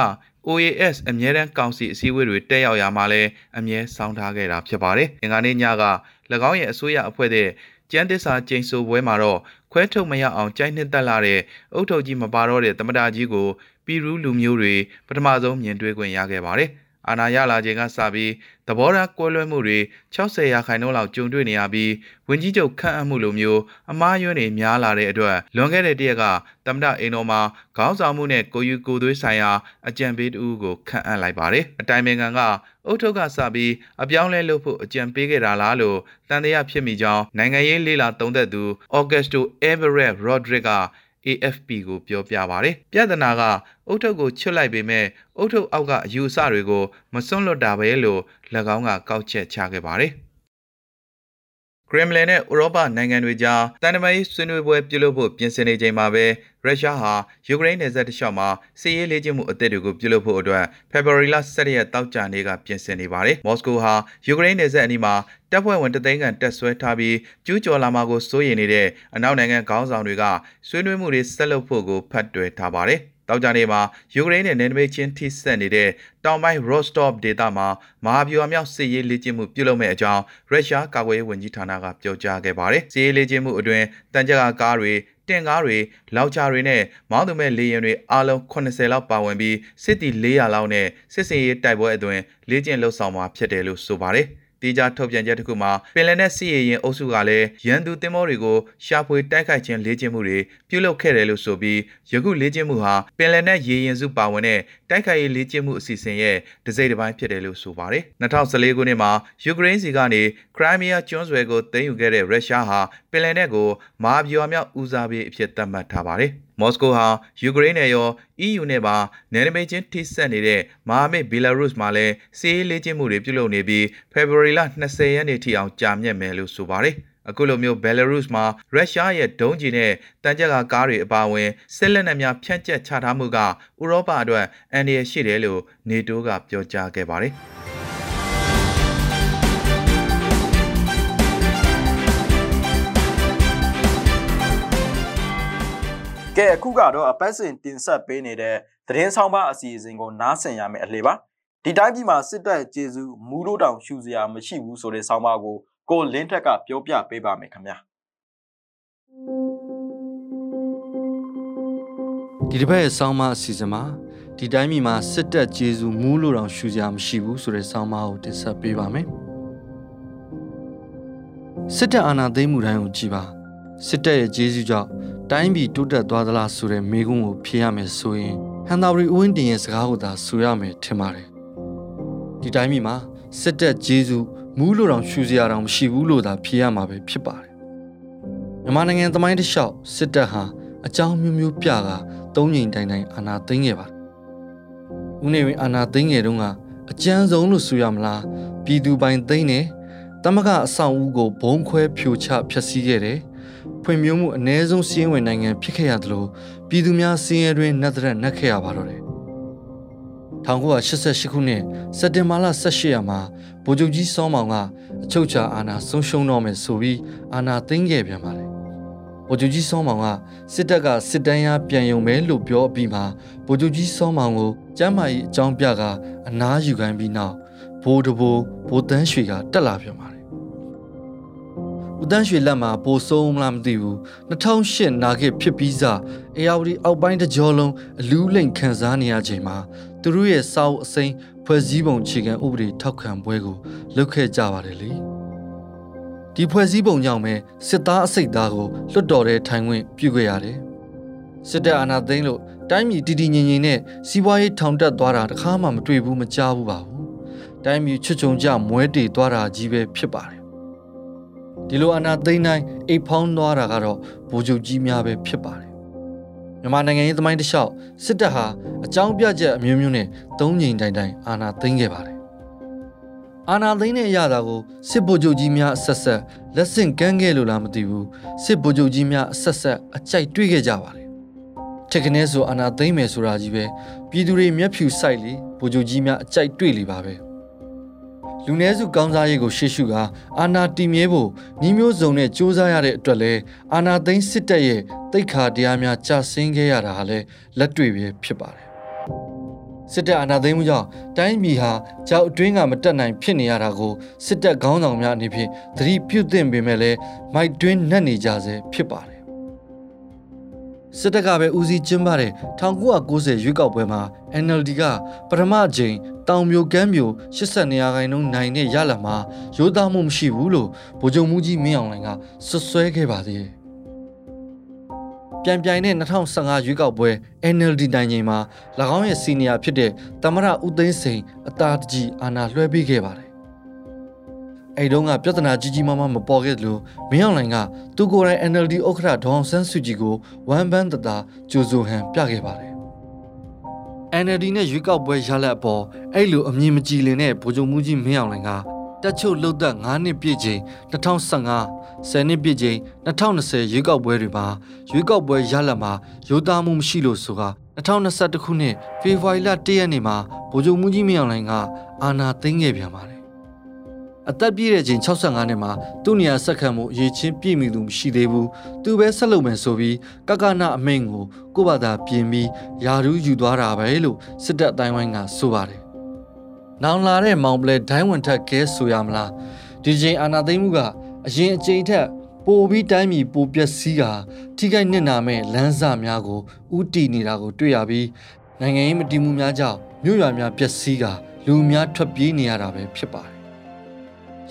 OAS အမြဲတမ်းကောင်စီအစည်းအဝေးတွေတက်ရောက်ရာမှာလည်းအမြဲဆောင်ထားခဲ့တာဖြစ်ပါတယ်။အင်္ဂါနေ့ညက၎င်းရဲ့အစိုးရအဖွဲ့တဲ့ ကျန်းသစ္စာကျိန်ဆိုပွဲမှာတော့ခွဲထုတ်မရအောင်ကြိုက်နှစ်သက်လာတဲ့အုတ်ထုတ်ကြီးမပါတော့တဲ့သမ္မတကြီးကိုပီရူးလူမျိုးတွေပထမဆုံးမြင်တွေ့ခွင့်ရခဲ့ပါတယ်။ အာဏာရလာချိန်ကစပြီးသဘောထားကွဲလွဲမှုတွေ60ရာခိုင်နှုန်းလောက်ကြုံတွေ့နေရပြီးဝင်ကြီးချုပ်ခန့်အပ်မှုလိုမျိုးအမားယွန်းတွေများလာတဲ့အတွက်လွန်ခဲ့တဲ့တရက်ကတမဒအိမ်တော်မှာခေါင်းဆောင်မှုနဲ့ကိုယူကိုသွေးဆိုင်ရာအကြံပေးတူကိုခန့်အပ်လိုက်ပါတယ်။အတိုင်ပင်ခံကအုတ်ထုတ်ကစပြီးအပြောင်းလဲလုပ်ဖို့အကြံပေးခဲ့တာလားလို့တန်တရားဖြစ်မိကြောင်းနိုင်ငံရေးလေလာသုံးသက်သူ Augusto Everett Rodriguez က AFP ကိုပြောပြပါဗျ။ပြဿနာကအုတ်ထုတ်ကိုချွတ်လိုက်ပေမဲ့အုတ်ထုတ်အောက်ကအယူအဆတွေကိုမစွန့်လွတ်တာပဲလို့၎င်းကကောက်ချက်ချခဲ့ပါတယ်။ ခရမ်လင်နဲ့ဥရောပနိုင်ငံတွေကြားတန်တမာရေးဆွေးနွေးပွဲပြုလုပ်ဖို့ပြင်ဆင်နေချိန်မှာပဲရုရှားဟာယူကရိန်းနယ်စပ်တစ်လျှောက်မှာစစ်ရေးလေ့ကျင့်မှုအသစ်တွေကိုပြုလုပ်ဖို့အတွက်ဖေဖော်ဝါရီလ17ရက်တောက်ကြနေ့ကပြင်ဆင်နေပါတယ်။မော်စကိုဟာယူကရိန်းနယ်စပ်အနီးမှာတပ်ဖွဲ့ဝင်တသိန်းခန့်တက်ဆွဲထားပြီးကျူးကျော်လာမှာကိုစိုးရိမ်နေတဲ့အနောက်နိုင်ငံခေါင်းဆောင်တွေကဆွေးနွေးမှုတွေဆက်လုပ်ဖို့ကိုဖတ်တွယ်ထားပါတယ်။ တောက်ကြနေမှာယူကရိန်းနဲ့နယ်နိမိတ်ချင်းထိစပ်နေတဲ့တောင်ပိုင်း Rostov ဒေသမှာမဟာဗျူဟာမြောက်စစ်ရေးလေ့ကျင့်မှုပြုလုပ်မဲ့အကြောင်းရုရှားကာကွယ်ရေးဝန်ကြီးဌာနကပြောကြားခဲ့ပါတယ်။စစ်ရေးလေ့ကျင့်မှုအတွင်းတန်ကြပ်ကားတွေတင်ကားတွေလောက်ချာတွေနဲ့မောင်းသူမဲ့လေယာဉ်တွေအားလုံး80လောက်ပါဝင်ပြီးစစ်တီ400လောက်နဲ့စစ်စင်ရေးတိုက်ပွဲအတွင်းလေ့ကျင့်လှုပ်ဆောင်မှာဖြစ်တယ်လို့ဆိုပါတယ်။ တေးကြထုတ်ပြန်ချက်တစ်ခုမှာပင်လယ်နက်စီးရင်အုပ်စုကလည်းရန်သူတင်မောတွေကိုရှာဖွေတိုက်ခိုက်ခြင်းလေ့ကျင့်မှုတွေပြုလုပ်ခဲ့တယ်လို့ဆိုပြီးယခုလေ့ကျင့်မှုဟာပင်လယ်နက်ရေရင်စုပါဝင်တဲ့တိုက်ခိုက်ရေးလေ့ကျင့်မှုအစီအစဉ်ရဲ့တစ်စိတ်တစ်ပိုင်းဖြစ်တယ်လို့ဆိုပါတယ်2014ခုနှစ်မှာယူကရိန်းစီကနေခရိုင်းမီးယားကျွန်းဆွယ်ကိုသိမ်းယူခဲ့တဲ့ရုရှားဟာပင်လယ်နက်ကိုမာဗျူဟာမြောက်ဦးစားပေးအဖြစ်သတ်မှတ်ထားပါတယ် မော်စကိုဟာယူကရိန်းနဲ့ရော EU နဲ့ပါနယ်နိမိတ်ချင်းထိစပ်နေတဲ့မဟာမိတ်ဘီလာရုစ်မှာလည်းစီးရေးလေ့ကျင့်မှုတွေပြုလုပ်နေပြီးဖေဖော်ဝါရီလ20ရက်နေ့ထိအောင်ကြာမြင့်မယ်လို့ဆိုပါတယ်။အခုလိုမျိုးဘယ်လာရုစ်မှာရုရှားရဲ့ဒုံးကျည်နဲ့တန်ကြပ်ကားတွေအပါအဝင်စစ်လက်နက်များဖြန့်ကျက်ချထားမှုကဥရောပအတွက်အန္တရာယ်ရှိတယ်လို့နေတိုးကပြောကြားခဲ့ပါတယ်။ ကဲအခုကတော့အပတ်စဉ်တင်ဆက်ပေးနေတဲ့သတင်းဆောင်ပါအစီအစဉ်ကိုနားဆင်ရမယ့်အလှေပါဒီတိုင်းပြည်မှာစစ်တပ်ကျေစုမူးလို့တောင်ရှူစရာမရှိဘူးဆိုတဲ့ဆောင်ပါကိုကိုလင်းထက်ကပြောပြပေးပါမယ်ခင်ဗျာဒီတစ်ပတ်ရဲ့ဆောင်းမအစီအစဉ်မှာဒီတိုင်းပြည်မှာစစ်တပ်ကျေစုမူးလို့တောင်ရှူစရာမရှိဘူးဆိုတဲ့ဆောင်းပါကိုတင်ဆက်ပေးပါမယ်စစ်တပ်အာဏာသိမ်းမှုတိုင်းကိုကြည်ပါစစ်တပ်ရဲ့ကျေးဇူးကြောင့် တိုင်းပြည်တိုးတက်သွားသလားဆိုတဲ့မေးခွန်းကိုဖြေရမယ်ဆိုရင်ဟန်သာရီဦးဝင်းတင်ရဲ့စကားကိုသာဆိုရမယ်ထင်ပါတယ်ဒီတိုင်းပြည်မှာစစ်တပ်ကျေးဇူးမူးလို့တောင်ရှူစရာတောင်မရှိဘူးလို့သာဖြေရမှာပဲဖြစ်ပါတယ်မြန်မာနိုင်ငံသမိုင်းတစ်လျှောက်စစ်တပ်ဟာအကြောင်းမျိုးမျိုးပြကသုံးငိမ်တိုင်တိုင်အာဏာသိမ်းခဲ့ပါတယ်ဦးနေဝင်အာဏာသိမ်းခဲ့တုန်းကအကြမ်းဆုံးလို့ဆိုရမလားပြည်သူပိုင်သိမ်းတယ်တမကအဆောင်အဦကိုဘုံခွဲဖြိုချဖျက်ဆီးခဲ့တယ် ဖွံ့ဖြိုးမှုအ ਨੇ ဆုံးစီးရင်ဝင်နိုင်ငံဖြစ်ခဲ့ရသလိုပြည်သူများစီးရဲတွင်နှက်တဲ့နှက်ခဲ့ရပါတော့တယ်1988ခုနှစ်စက်တင်ဘာလ18ရက်မှာဗိုလ်ချုပ်ကြီးစောမောင်ကအချုပ်ချာအာဏာဆုံးရှုံးတော့မယ်ဆိုပြီးအာဏာသိမ်းခဲ့ပြန်ပါတယ်ဗိုလ်ချုပ်ကြီးစောမောင်ကစစ်တပ်ကစစ်တမ်းရပြန်ယုံမယ်လို့ပြောပြီးမှဗိုလ်ချုပ်ကြီးစောမောင်ကိုကျမ်းမာရေးအကြောင်းပြကအနားယူခိုင်းပြီးနောက်ဘိုးတဘိုးဘိုးတန်းရွှေကတက်လာပြန်ပါတယ် ဦးတန်းရွှေလက်မှာပိုဆုံးမလားမသိဘူး2008နာခေတ်ဖြစ်ပြီးစားအေယာဝတီအောက်ပိုင်းတကြောလုံးအလူးလိမ်ခံစားနေရချိန်မှာသူတို့ရဲ့စာအုပ်အစိမ်းဖွဲ့စည်းပုံခြေခံဥပဒေထောက်ခံပွဲကိုလုပ်ခဲ့ကြပါတယ်လေဒီဖွဲ့စည်းပုံကြောင့်ပဲစစ်သားအစိတ်သားကိုလွတ်တော်တဲ့ထိုင်ခွင့်ပြုခဲ့ရတယ်စစ်တပ်အာဏာသိမ်းလို့တိုင်းပြည်တည်တည်ငြိမ်ငြိမ်နဲ့စီးပွားရေးထောင်တက်သွားတာတခါမှမတွေ့ဘူးမကြားဘူးပါဘူးတိုင်းပြည်ချွတ်ချုံကြမွဲတေသွားတာကြီးပဲဖြစ်ပါတယ် ဒီလိုအာဏာသိမ်းတိုင်းအိတ်ဖောင်းသွားတာကတော့ဗိုလ်ချုပ်ကြီးများပဲဖြစ်ပါတယ်မြန်မာနိုင်ငံရေးသမိုင်းတစ်လျှောက်စစ်တပ်ဟာအကြောင်းပြချက်အမျိုးမျိုးနဲ့သုံးငိမ်တိုင်တိုင်အာဏာသိမ်းခဲ့ပါတယ်အာဏာသိမ်းတဲ့အရာတာကိုစစ်ဗိုလ်ချုပ်ကြီးများအဆက်ဆက်လက်ဆင့်ကမ်းခဲ့လို့လားမသိဘူးစစ်ဗိုလ်ချုပ်ကြီးများအဆက်ဆက်အကြိုက်တွေ့ခဲ့ကြပါတယ်ထက်ကနေဆိုအာဏာသိမ်းမယ်ဆိုတာကြီးပဲပြည်သူတွေမျက်ဖြူစိုက်လေဗိုလ်ချုပ်ကြီးများအကြိုက်တွေ့လေပါပဲ လူနည်းစုကောင်းစားရေးကိုရှေ့ရှုကာအာနာတီမြဲဖို့ညီမျိုးစုံနဲ့စ조사ရတဲ့အတွက်လဲအာနာသိန်းစစ်တပ်ရဲ့တိတ်ခါတရားများကြာဆင်းခဲ့ရတာဟာလဲလက်တွေ့ပဲဖြစ်ပါတယ်စစ်တပ်အာဏာသိမ်းမှုကြောင့်တိုင်းပြည်ဟာကြောက်အတွင်းကမတက်နိုင်ဖြစ်နေရတာကိုစစ်တပ်ခေါင်းဆောင်များအနေဖြင့်သတိပြုသင့်ပေမဲ့လည်းမိုက်တွင်းနှက်နေကြဆဲဖြစ်ပါတယ်စစ်တပ်ကပဲဦးစီးကျင်းပတဲ့1990ရွေးကောက်ပွဲမှာ NLD ကပထမအကြိမ် တောင်မျိုးကမ်းမျိုး82ရာခိုင်နှုန်းနိုင်တဲ့ရလာမှာရိုးသားမှုမရှိဘူးလို့ဗိုလ်ချုပ်မှုကြီးမင်းအောင်လှိုင်ကဆွဆွဲခဲ့ပါသေးတယ်ပြန်ပြိုင်တဲ့2015ရွေးကောက်ပွဲ NLD နိုင်ချိန်မှာ၎င်းရဲ့စီနီယာဖြစ်တဲ့သမရဦးသိန်းစိန်အသာတကြီးအာဏာလွှဲပေးခဲ့ပါတယ်အဲ့တုန်းကပြဿနာကြီးကြီးမားမားမပေါ်ခဲ့သလိုမင်းအောင်လှိုင်ကသူကိုယ်တိုင် NLD ဥက္ကဋ္ဌဒေါအောင်ဆန်းစုကြည်ကိုဝမ်ဘန်းတတာကြိုးစိုးဟန်ပြခဲ့ပါတယ် NLD နဲ့ရွေးကောက်ပွဲရလဒ်အပေါ်အဲ့လိုအမြင်မကြည်လင်တဲ့ဗိုလ်ချုပ်မှုကြီးမင်းအောင်လှိုင်ကတက်ချုပ်လှုပ်သက်9နှစ်ပြည့်ချိန်2015 10နှစ်ပြည့်ချိန်2020ရွေးကောက်ပွဲတွေမှာရွေးကောက်ပွဲရလဒ်မှာရိုးသားမှုမရှိလို့ဆိုက2021ခုနှစ်ဖေဖော်ဝါရီလ1ရက်နေ့မှာဗိုလ်ချုပ်မှုကြီးမင်းအောင်လှိုင်ကအာဏာသိမ်းခဲ့ပြန်ပါတယ် အသက်ပြည့်တဲ့ချိန်65နှစ်မှာသူ့နေရာဆက်ခံမှုအရေးချင်းပြည့်မီသူမရှိသေးဘူးသူပဲဆက်လုပ်မယ်ဆိုပြီးကကနအမိန်ကိုကိုယ့်ဘာသာပြင်ပြီးယာရူးယူသွားတာပဲလို့စစ်တပ်အတိုင်းဝိုင်းကဆိုပါတယ်။နောင်လာတဲ့မောင်ပလဲဒိုင်းဝင်ထက်ကဲဆိုရမလားဒီချိန်အာနာသိမ့်မှုကအရင်အချိန်ထက်ပိုပြီးတိုင်းပြည်ပိုပျက်စီးတာထိခိုက်နစ်နာမဲ့လမ်းစာများကိုဥတီနေတာကိုတွေ့ရပြီးနိုင်ငံရေးမတည်မှုများကြောင့်မြို့ရွာများပျက်စီးကာလူများထွက်ပြေးနေရတာပဲဖြစ်ပါတယ်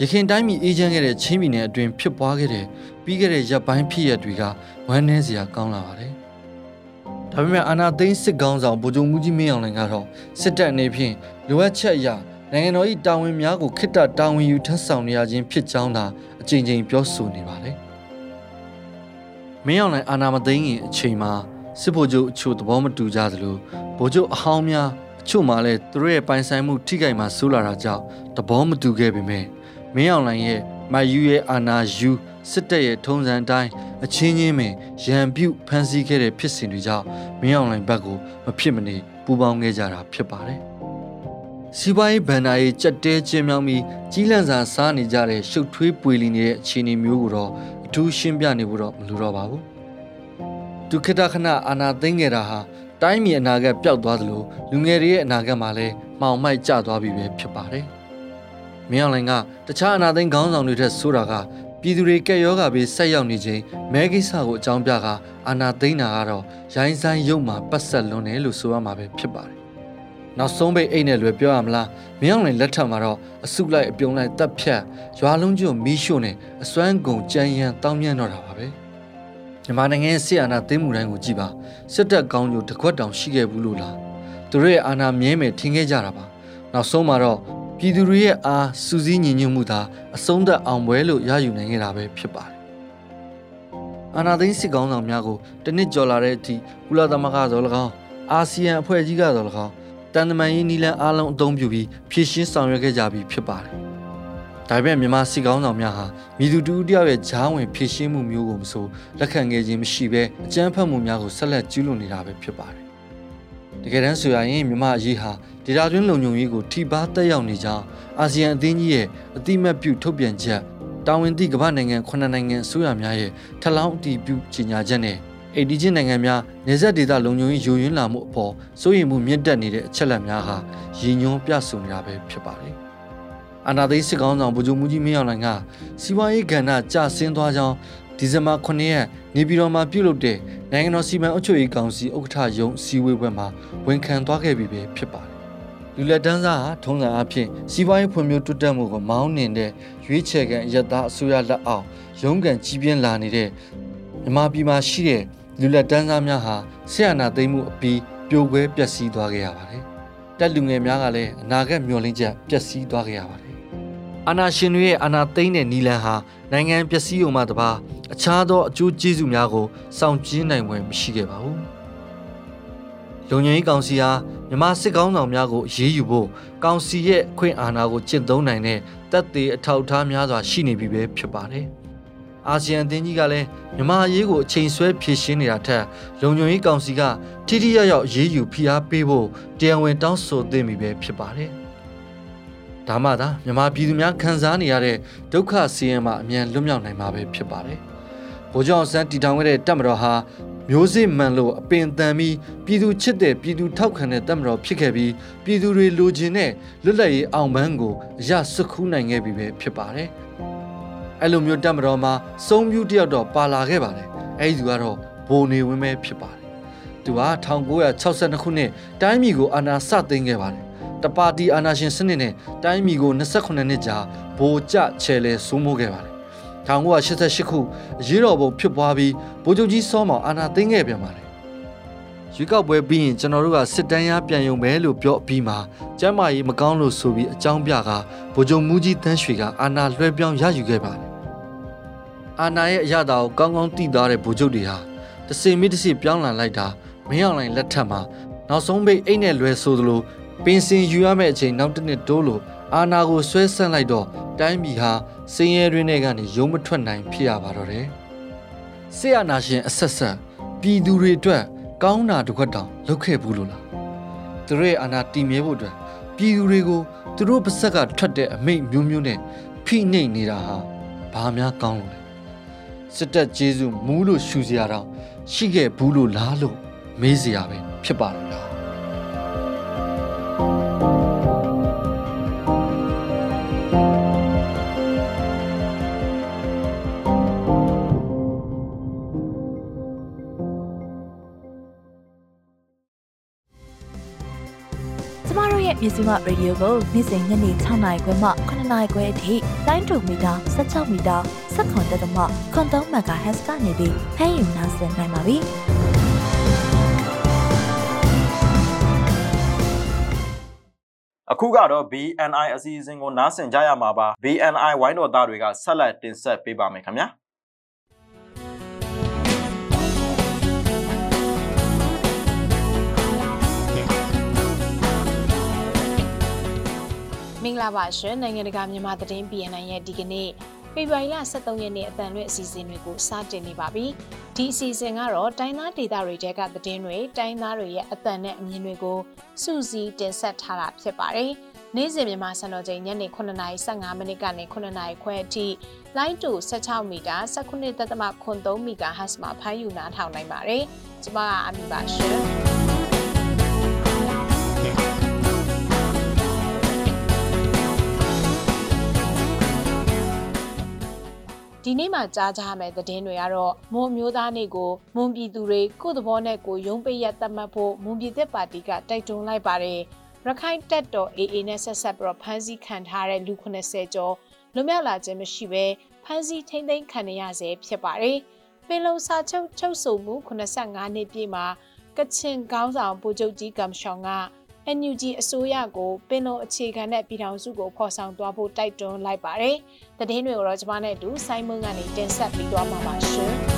ရခင်တိုင်းပြည်အေးချမ်းခဲ့တဲ့ချင်းပြည်နယ်အတွင်းဖြစ်ပွားခဲ့တဲ့ပြီးခဲ့တဲ့ရပ်ပိုင်းဖြစ်ရပ်တွေကဝမ်းနည်းစရာကောင်းလာပါတယ်။ဒါပေမဲ့အာနာသိန်းစစ်ကောင်းဆောင်ဗိုလ်ချုပ်မှုကြီးမင်းအောင်လှိုင်ကတော့စစ်တပ်အနေဖြင့်လိုအပ်ချက်အရနိုင်ငံတော်၏တာဝန်များကိုခိတ္တတာဝန်ယူထမ်းဆောင်နေရခြင်းဖြစ်ကြောင်းသာအကြိမ်ကြိမ်ပြောဆိုနေပါတယ်။မင်းအောင်လှိုင်အာနာမသိန်းရင်အချိန်မှာစစ်ဗိုလ်ချုပ်အချို့သဘောမတူကြသလိုဗိုလ်ချုပ်အဟောင်းများအချို့မှလည်းသူတို့ရဲ့ပိုင်ဆိုင်မှုထိခိုက်မှဆိုးလာတာကြောင့်သဘောမတူခဲ့ပေမဲ့ မင်းအောင်လှိုင်ရဲ့မယူရဲ့အာနာယူစစ်တပ်ရဲ့ထုံးစံအတိုင်းအချင်းချင်းပင်ရန်ပြုတ်ဖမ်းဆီးခဲ့တဲ့ဖြစ်စဉ်တွေကြောင့်မင်းအောင်လှိုင်ဘက်ကိုမဖြစ်မနေပူးပေါင်းခဲ့ကြတာဖြစ်ပါတယ်။စီးပွားရေးဗန်နာရေးကြက်တဲချင်းမြောင်းပြီးကြီးလန့်စာစားနေကြတဲ့ရှုပ်ထွေးပွေလီနေတဲ့အခြေအနေမျိုးကိုတော့အထူးရှင်းပြနေဖို့တော့မလိုတော့ပါဘူး။ဒုက္ခတခဏအာနာသိမ့်ခဲ့တာဟာတိုင်းပြည်အနာဂတ်ပျောက်သွားသလိုလူငယ်တွေရဲ့အနာဂတ်မှာလည်းမှောင်မိုက်ကျသွားပြီပဲဖြစ်ပါတယ်။ မင်းအောင်လှိုင်ကတခြားအနာသိန်းခေါင်းဆောင်တွေထက်ဆိုတာကပြည်သူတွေကက်ရောဂါဘေးဆက်ရောက်နေချိန်မဲကိစ္စကိုအကြောင်းပြကအာနာသိန်းတာကတော့ရိုင်းဆိုင်ရုပ်မှာပတ်ဆက်လွန်တယ်လို့ဆိုရမှာပဲဖြစ်ပါတယ်။နောက်ဆုံးပိတ်အိတ်နဲ့လွယ်ပြောရမလားမင်းအောင်လှိုင်လက်ထက်မှာတော့အစုလိုက်အပြုံလိုက်တပ်ဖြတ်ရွာလုံးကျွမီးရှို့နဲ့အစွမ်းကုန်ကြမ်းရမ်းတောင်းမြန်းတော့တာပါပဲ။မြန်မာနိုင်ငံရဲ့ဆီအာနာသိမ်းမှုတိုင်းကိုကြည့်ပါစစ်တပ်ကောင်းကျိုးတစ်ခွက်တောင်ရှိခဲ့ဘူးလို့လားသူတို့ရဲ့အာဏာမြဲမယ်ထင်ခဲ့ကြတာပါနောက်ဆုံးမှာတော့ ပြည်သူတွေရဲ့အားစူးစီးညီညွတ်မှုသာအဆုံးသတ်အောင်ပွဲလို့ရယူနိုင်ခဲ့တာပဲဖြစ်ပါတယ်။အာနာသိန်းစစ်ကောင်းဆောင်များကိုတနစ်ကျော်လာတဲ့အထိကုလသမဂ္ဂသော၎င်းအာဆီယံအဖွဲ့အစည်းကသော၎င်းတန်တမန်ရေးနီလန်အားလုံးအသုံးပြုပြီးဖြည့်ရှင်းဆောင်ရွက်ခဲ့ကြပြီးဖြစ်ပါတယ်။ဒါပေမဲ့မြန်မာစစ်ကောင်းဆောင်များဟာမိသူတူတယောက်ရဲ့ဂျားဝင်ဖြည့်ရှင်းမှုမျိုးကိုမဆိုလက်ခံခဲ့ခြင်းမရှိဘဲအကြမ်းဖက်မှုများကိုဆက်လက်ကျူးလွန်နေတာပဲဖြစ်ပါတယ်။ တကယ်တမ်းဆိုရင်မြန်မာအရေးဟာဒေတာတွင်းလုံခြုံရေးကိုထိပါတက်ရောက်နေကြောင်းအာဆီယံအသင်းကြီးရဲ့အတိမတ်ပြုထုတ်ပြန်ချက်တာဝန်သည့်ကမ္ဘာနိုင်ငံ9နိုင်ငံအစိုးရများရဲ့ထလောင်းအတည်ပြုကြေညာချက်နဲ့အေဒီချင်းနိုင်ငံများနေဆက်ဒေသလုံခြုံရေးယိုယွင်းလာမှုအပေါ်စိုးရိမ်မှုမြင့်တက်နေတဲ့အချက်လက်များဟာရည်ညွှန်းပြဆိုနေတာပဲဖြစ်ပါတယ်။အာနာသိစစ်ကောင်းဆောင်ဗိုလ်ချုပ်မှုကြီးမင်းအောင်လှိုင်ကစီးပွားရေးကဏ္ဍကျဆင်းသွားကြောင်း ဒီဇင်ဘာ9ရက်နေပြည်တော်မှာပြုလုပ်တဲ့နိုင်ငံတော်စီမံအုပ်ချုပ်ရေးကောင်စီဥက္ကဋ္ဌရုံးစည်းဝေးပွဲမှာဝန်ခံသွားခဲ့ပြီပဲဖြစ်ပါတယ်လူလက်တန်းစားဟာထုံးစံအဖြစ်စီးပွားရေးဖွံ့ဖြိုးတိုးတက်မှုကိုမောင်းနှင်တဲ့ရွေးချယ်ခံရတအစိုးရလက်အောက်ရုန်းကန်ကြီးပြင်းလာနေတဲ့မြန်မာပြည်မှာရှိတဲ့လူလက်တန်းစားများဟာဆရာနာသိမ်းမှုအပြီးပြိုကွဲပျက်စီးသွားခဲ့ရပါတယ်။တက်လူငယ်များကလည်းအနာဂတ်မျှော်လင့်ချက်ပျက်စီးသွားခဲ့ရပါတယ်။ အာနာရှင်တွေရဲ့အာနာသိမ်းတဲ့နီလန်ဟာနိုင်ငံပျက်စီးုံမှတပါအခြားသောအကျိုးကျေးဇူးများကိုစောင့်ကြည့်နိုင်ွယ်မရှိခဲ့ပါဘူး။လုံခြုံရေးကောင်စီဟာမြန်မာစစ်ကောင်းဆောင်များကိုအရေးယူဖို့ကောင်စီရဲ့အခွင့်အာဏာကိုကျင့်သုံးနိုင်တဲ့တပ်သေးအထောက်အထားများစွာရှိနေပြီပဲဖြစ်ပါတယ်။အာဆီယံအသင်းကြီးကလည်းမြန်မာအရေးကိုအချိန်ဆွဲဖြည့်ရှင်းနေတာထက်လုံခြုံရေးကောင်စီကထိထိရောက်ရောက်အရေးယူဖိအားပေးဖို့တရားဝင်တောင်းဆိုသင့်ပြီပဲဖြစ်ပါတယ်။ ဒါမှသာမြန်မာပြည်သူများခံစားနေရတဲ့ဒုက္ခဆင်းရဲမှအမြန်လွတ်မြောက်နိုင်မှာပဲဖြစ်ပါတယ်။ဗိုလ်ချုပ်အောင်ဆန်းတည်ထောင်ခဲ့တဲ့တပ်မတော်ဟာမျိုးစေ့မှန်လို့အပင်တန်ပြီးပြည်သူချစ်တဲ့ပြည်သူထောက်ခံတဲ့တပ်မတော်ဖြစ်ခဲ့ပြီးပြည်သူတွေလိုချင်တဲ့လွတ်လပ်ရေးအောင်ပန်းကိုအရစွခူးနိုင်ခဲ့ပြီပဲဖြစ်ပါတယ်။အဲ့လိုမျိုးတပ်မတော်မှာစုံပြူတယောက်တော့ပါလာခဲ့ပါတယ်။အဲ့ဒီသူကတော့ဘိုနေဝင်းပဲဖြစ်ပါတယ်။သူက1962ခုနှစ်တိုင်းပြည်ကိုအာဏာစသိမ်းခဲ့ပါတယ်။ တပါတီအာဏာရှင်စနစ်နဲ့တိုင်းပြည်ကို28နှစ်ကြာဗိုလ်ကျချယ်လဲစိုးမိုးခဲ့ပါတယ်1988ခုအရေးတော်ပုံဖြစ်ပွားပြီးဗိုလ်ချုပ်ကြီးစောမောင်အာဏာသိမ်းခဲ့ပြန်ပါတယ်ရွေးကောက်ပွဲပြီးရင်ကျွန်တော်တို့ကစစ်တမ်းရပြန်ယုံမယ်လို့ပြောပြီးမှကျမ်းမာရေးမကောင်းလို့ဆိုပြီးအကြောင်းပြကဗိုလ်ချုပ်မူကြီးတန်းရွှေကအာဏာလွှဲပြောင်းရယူခဲ့ပါတယ်အာဏာရဲ့အရသာကိုကောင်းကောင်းသိသားတဲ့ဗိုလ်ချုပ်တွေဟာတစင်မိတစီပြောင်းလာလိုက်တာမင်းအောင်လိုင်လက်ထက်မှာနောက်ဆုံးပိတ်အိတ်နဲ့လွယ်ဆိုသလို ပင်စင်ယူရမယ့်အချိန်နောက်တစ်နှစ်တိုးလို့အာနာကိုဆွဲဆန့်လိုက်တော့တိုင်းပြည်ဟာစင်းရဲတွင်းတွေကနေရုံးမထွက်နိုင်ဖြစ်ရပါတော့တယ်။ဆေးအာနာရှင်အဆက်ဆက်ပြည်သူတွေအတွက်ကောင်းတာတစ်ခွက်တောင်လုပ်ခဲ့ဘူးလို့လား။သူတို့ရဲ့အာနာတည်မြဲဖို့အတွက်ပြည်သူတွေကိုသူတို့ပါဆက်ကထွက်တဲ့အမိတ်မျိုးမျိုးနဲ့ဖိနှိပ်နေတာဟာဘာများကောင်းလို့လဲ။စစ်တပ်ကျေးဇူးမူးလို့ရှူစရာတော့ရှိခဲ့ဘူးလို့လားလို့မေးစရာပဲဖြစ်ပါတယ်လား ကျမတို့ရဲ့မြစီမရေဒီယိုကိုနေ့စဉ်ညနေ6နာရီခွဲမှ9နာရီခွဲအထိတိုင်းတူမီတာ16မီတာ7.3တက်မှခွန်3 MHz ကနေပြီးဖမ်းယူနိုင်စင်နိုင်ပါပြီ။အခုကတော့ BNI အစီအစဉ်ကိုနားဆင်ကြရမှာပါ BNI ဝိုင်းတော်သားတွေကဆက်လက်တင်ဆက်ပေးပါမယ်ခင်ဗျာ မင်္ဂလာပါရှင်နိုင်ငံတကာမြန်မာသတင်း BNN ရဲ့ဒီကနေ့ဖေဖော်ဝါရီလ23ရက်နေ့အတန်လွင့်အစီအစဉ်တွေကိုစတင်နေပါပြီဒီအစီအစဉ်ကတော့တိုင်းသားဒေသတွေတဲကသတင်းတွေတိုင်းသားတွေရဲ့အတန်နဲ့အမြင်တွေကိုစူးစီးတင်ဆက်ထားတာဖြစ်ပါတယ်နေ့စဉ်မြန်မာစံတော်ချိန်ညနေ9:15မိနစ်ကနေ9:00ခွဲအထိလိုင်းတူ16မီတာ19.3မီဂါဟတ်မှာဖမ်းယူနားထောင်နိုင်ပါတယ်ကျမကအမိပါရှင် ဒီနေ့မှကြားကြရမယ့်သတင်းတွေကတော့မွန်မျိုးသားနေကိုမွန်ပြည်သူတွေကိုယ်သဘောနဲ့ကိုရုံးပိတ်ရသတ်မှတ်ဖို့မွန်ပြည်သက်ပါတီကတိုက်တွန်းလိုက်ပါတယ်ရခိုင်တပ်တော် AA နဲ့ဆက်ဆက်ပြီးတော့ဖမ်းဆီးခံထားတဲ့လူ80ကျော်လွတ်မြောက်လာခြင်းမရှိဘဲဖမ်းဆီးထိန်းသိမ်းခံရဆဲဖြစ်ပါတယ်ပင်လုံစာချုပ်ချုပ်ဆိုမှု85နှစ်ပြည့်မှာကချင်ကောင်းဆောင်ဗိုလ်ချုပ်ကြီးကမ်ရှောင်က NUG အစိုးရကိုပင်လုံအခြေခံတဲ့ပြည်ထောင်စုကိုဖော်ဆောင်သွားဖို့တိုက်တွန်းလိုက်ပါတယ်။သတင်းတွေကိုတော့ကျွန်မနဲ့အတူဆိုင်းမွန်းကနေတင်ဆက်ပြီးသွားမှာပါရှင်။